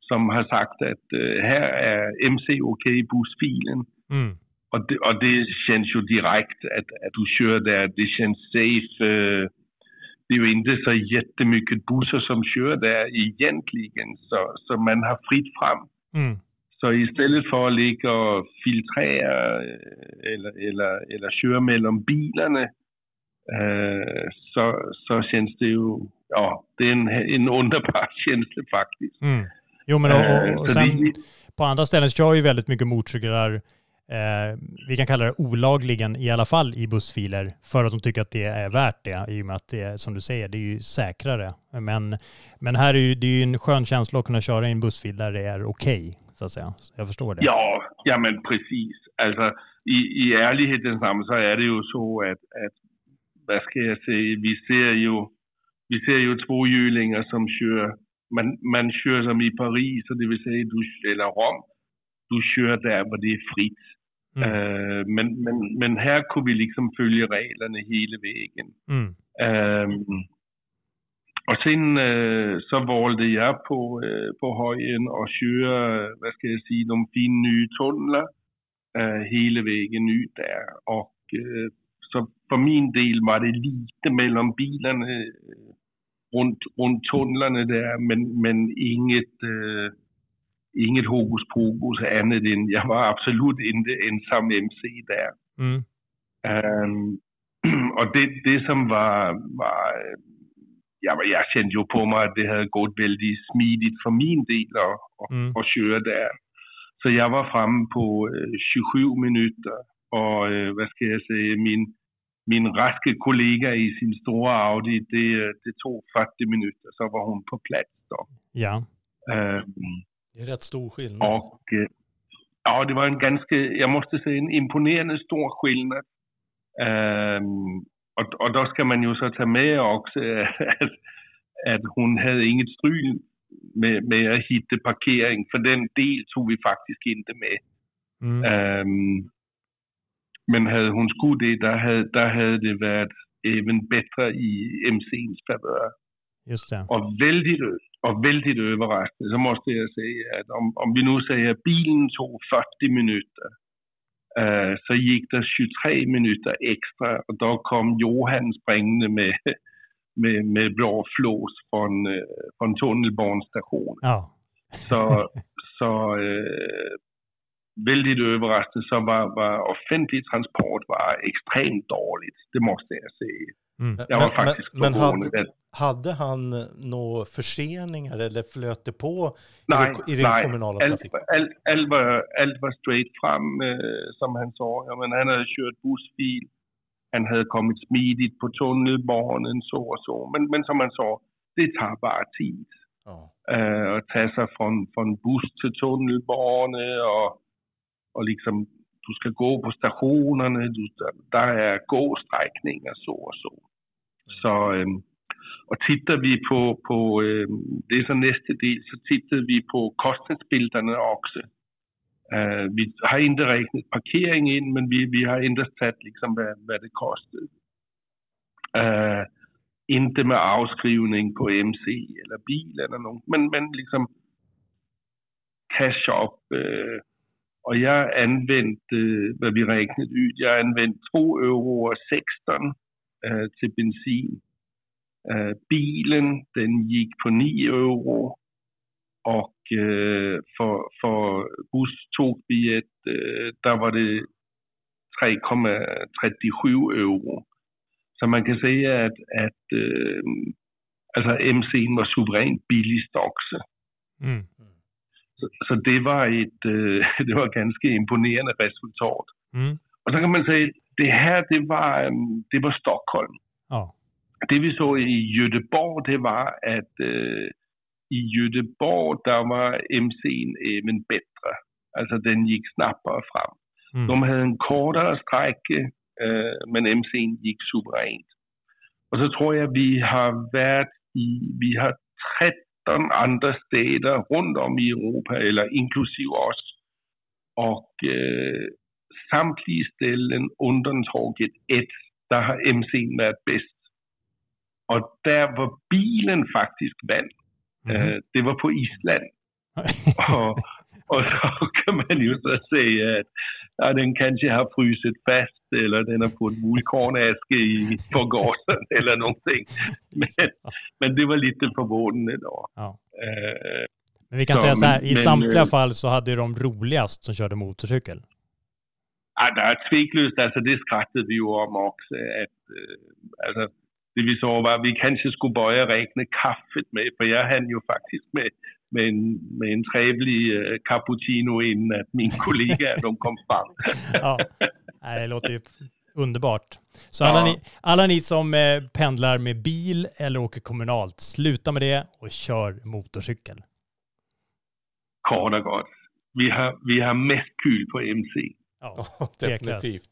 Som har sagt att eh, här är MC okej i bussfilen. Mm. Och det, och det känns ju direkt att, att du kör där, det känns safe. eh, Det är ju inte så jättemycket bussar som kör där egentligen, så, så man har fritt fram. Mm. Så istället för att ligga och filtrera eh, eller, eller, eller köra mellan bilarna eh, så, så känns det ju, ja, det är en, en underbar känsla faktiskt. Mm. Jo, men och, och, sen det- på andra ställen kör ju väldigt mycket motorcyklar, eh, vi kan kalla det olagligen i alla fall i bussfiler, för att de tycker att det är värt det, i och med att det är, som du säger, det är ju säkrare. Men, men här är ju, det är ju en skön känsla att kunna köra i en bussfil där det är okej, så att säga. Jag förstår det. Ja, ja men precis. Alltså i, i ärlighetens namn så är det ju så att, att vad ska jag säga, vi ser ju, vi ser ju tvåhjulingar som kör, man, man kör som i Paris, det vill säga du, eller Rom, du kör där var det är fritt. Eh, men, men, men här kunde vi liksom följa reglerna hela vägen. Mm. Ehm, och sen eh, så valde jag på, eh, på höjen att köra, vad ska jag säga, de fina nya tunnlar eh, hela vägen ut där. Och eh, så för min del var det lite mellan bilarna eh, runt, runt tunnlarna där, men, men inget, eh, inget hokus pokus annat än jag var absolut inte ensam MC där. Mm. Ehm, och *clears throat* det, det som var, var ja, men jag kände ju på mig att det hade gått väldigt smidigt för min del att, Mm. att köra där. Så jag var framme på eh, 27 minuter och eh, vad ska jag säga, min, min raske kollega i sin stora Audi, det, eh, det tog 40 minuter så var hon på plats då. Ja. Ehm, Det är rätt stor skillnad. och ja, det var en ganska, jag måste säga en imponerande stor skillnad. Ehm, och, och då ska man ju så ta med också att, att hon hade inget stryl med, med att hitta parkering, för den del tog vi faktiskt inte med. Mm. Ehm, men hade hon skulle det, där hade, där hade det varit även bättre i MCns favör. Just det. Och väldigt, och väldigt överraskande så måste jag säga att om, om vi nu säger bilen tog 40 minuter så gick det 23 minuter extra och då kom Johan springande med, *laughs* med, med blå flås från, eh, från tunnelbanestationen. Ja. Så, *laughs* så eh, väldigt överraskande så var, var offentlig transport var extremt dåligt, det måste jag säga. Mm. Jag var Men- faktiskt men, men hade, hade han några förseningar eller flöt det på i, Nej, det, i den nej. kommunala trafiken? allt, allt, var, allt var straight fram, eh, som han sa. Ja, men han hade kört bussfil, han hade kommit smidigt på tunnelbanan, så och så. Men, men som han sa, det tar bara tid. Eh, att ta sig från, från buss till tunnelbana och, och liksom, du ska gå på stationerna, du, där är gåsträckningar så och så. Så, ehm, och tittar vi på, på ehm, det är så nästa del, så tittede vi på kostnadsbilderna också. Eh, øh, vi har inte räknat parkering in, men vi, vi har endast tagit liksom vad, hvad det kostede. Øh, eh, inte med avskrivning på MC eller bil eller nogen, men, men liksom cash up. Eh, øh, och jag använde, vad vi räknade ut, jag använde 2 euro och 16 eh, till bensin. Eh, bilen, den gick på 9 euro. Och buss tog vi ett, eh, där var det 3,37 euro. Så man kan säga att, att eh, alltså MC'n var suveränt billigst också. Mm. Så, så det var ett eh, *laughs* det var ganska imponerande resultat. Mm. Och så kan man säga, det här det var, det var Stockholm. Ja. Det vi såg i Göteborg, det var att eh, i Göteborg där var MC'n även bättre. Alltså den gick snabbare fram. Mm. De hade en kortare sträcka, eh, men MC'n gick suveränt. Och så tror jag vi har varit i, vi har 13 andra städer runt om i Europa, eller inklusive oss. Och eh, samtliga ställen undantaget ett, där har MC'n varit bäst. Och där var bilen faktiskt vann. Eh, det var på Island. *laughs* och, och så kan man ju så säga att ja, den kanske har frusit fast eller den har fått vulkanaske i förgasaren *laughs* eller någonting. Men, men det var lite förvånande då. Ja. Eh, Men vi kan så, säga så här, men- i men, samtliga eh, fall så hade de roligast som körde motorcykel. Ja, der er tvekløst, altså det skrattede vi jo om også, at øh, altså, det vi så var, at vi kanskje skulle bøje rækne kaffet med, for jeg hann jo faktisk med, med, en, med en trevlig øh, cappuccino, inden at mine *laughs* kollegaer de kom frem. *laughs* Ja, Nej, det låter ju underbart. Så Ja. alla, ni, alla ni som eh, pendlar med bil eller åker kommunalt, sluta med det och kör motorcykel. Kort og godt. Vi har, vi har mest kyl på MC. Ja, definitivt.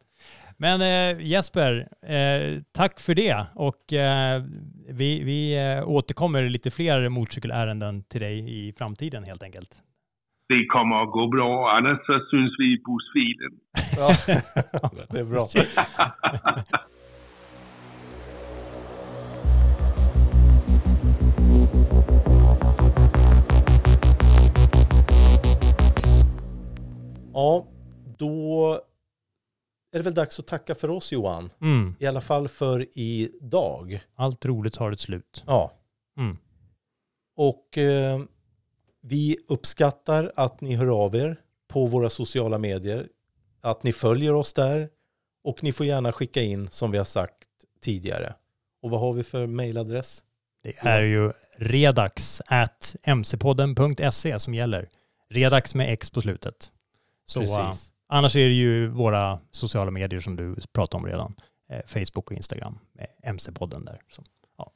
Men eh, Jesper, eh, tack för det. Och eh, vi, vi eh, återkommer lite fler motorcykelärenden till dig i framtiden helt enkelt. Det kommer at gå bra, annars så synes vi i busfilen. *laughs* Ja, det är bra. *laughs* Ja, då är det väl dags att tacka för oss Johan. Mm. I alla fall för idag. Allt roligt har ett slut. Ja. Mm. Och eh, vi uppskattar att ni hör av er på våra sociala medier. Att ni följer oss där. Och ni får gärna skicka in som vi har sagt tidigare. Och vad har vi för mailadress? Det är ju redax at mcpodden.se som gäller. Redax med X på slutet. Så, Precis. Annars är det ju våra sociala medier som du pratade om redan. Eh, Facebook och Instagram med mc-podden där. Så, ja.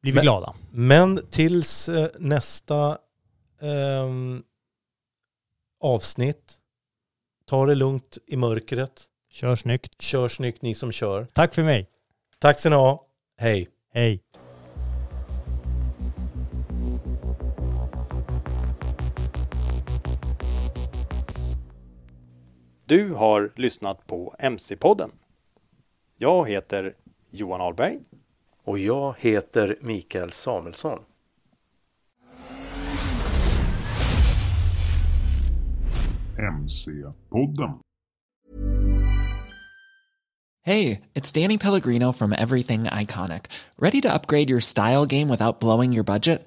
Blir vi Men- glada. Men tills eh, nästa ehm, avsnitt, ta det lugnt i mörkret. Kör snyggt. Kör snyggt ni som kör. Tack för mig. Tack ska ni ha. Hej. Hej. Du har lyssnat på MC-podden. Jag heter Johan Ahlberg. Och jag heter Mikael Samuelsson. MC-podden. Hey, it's Danny Pellegrino from Everything Iconic. Ready to upgrade your style game without blowing your budget?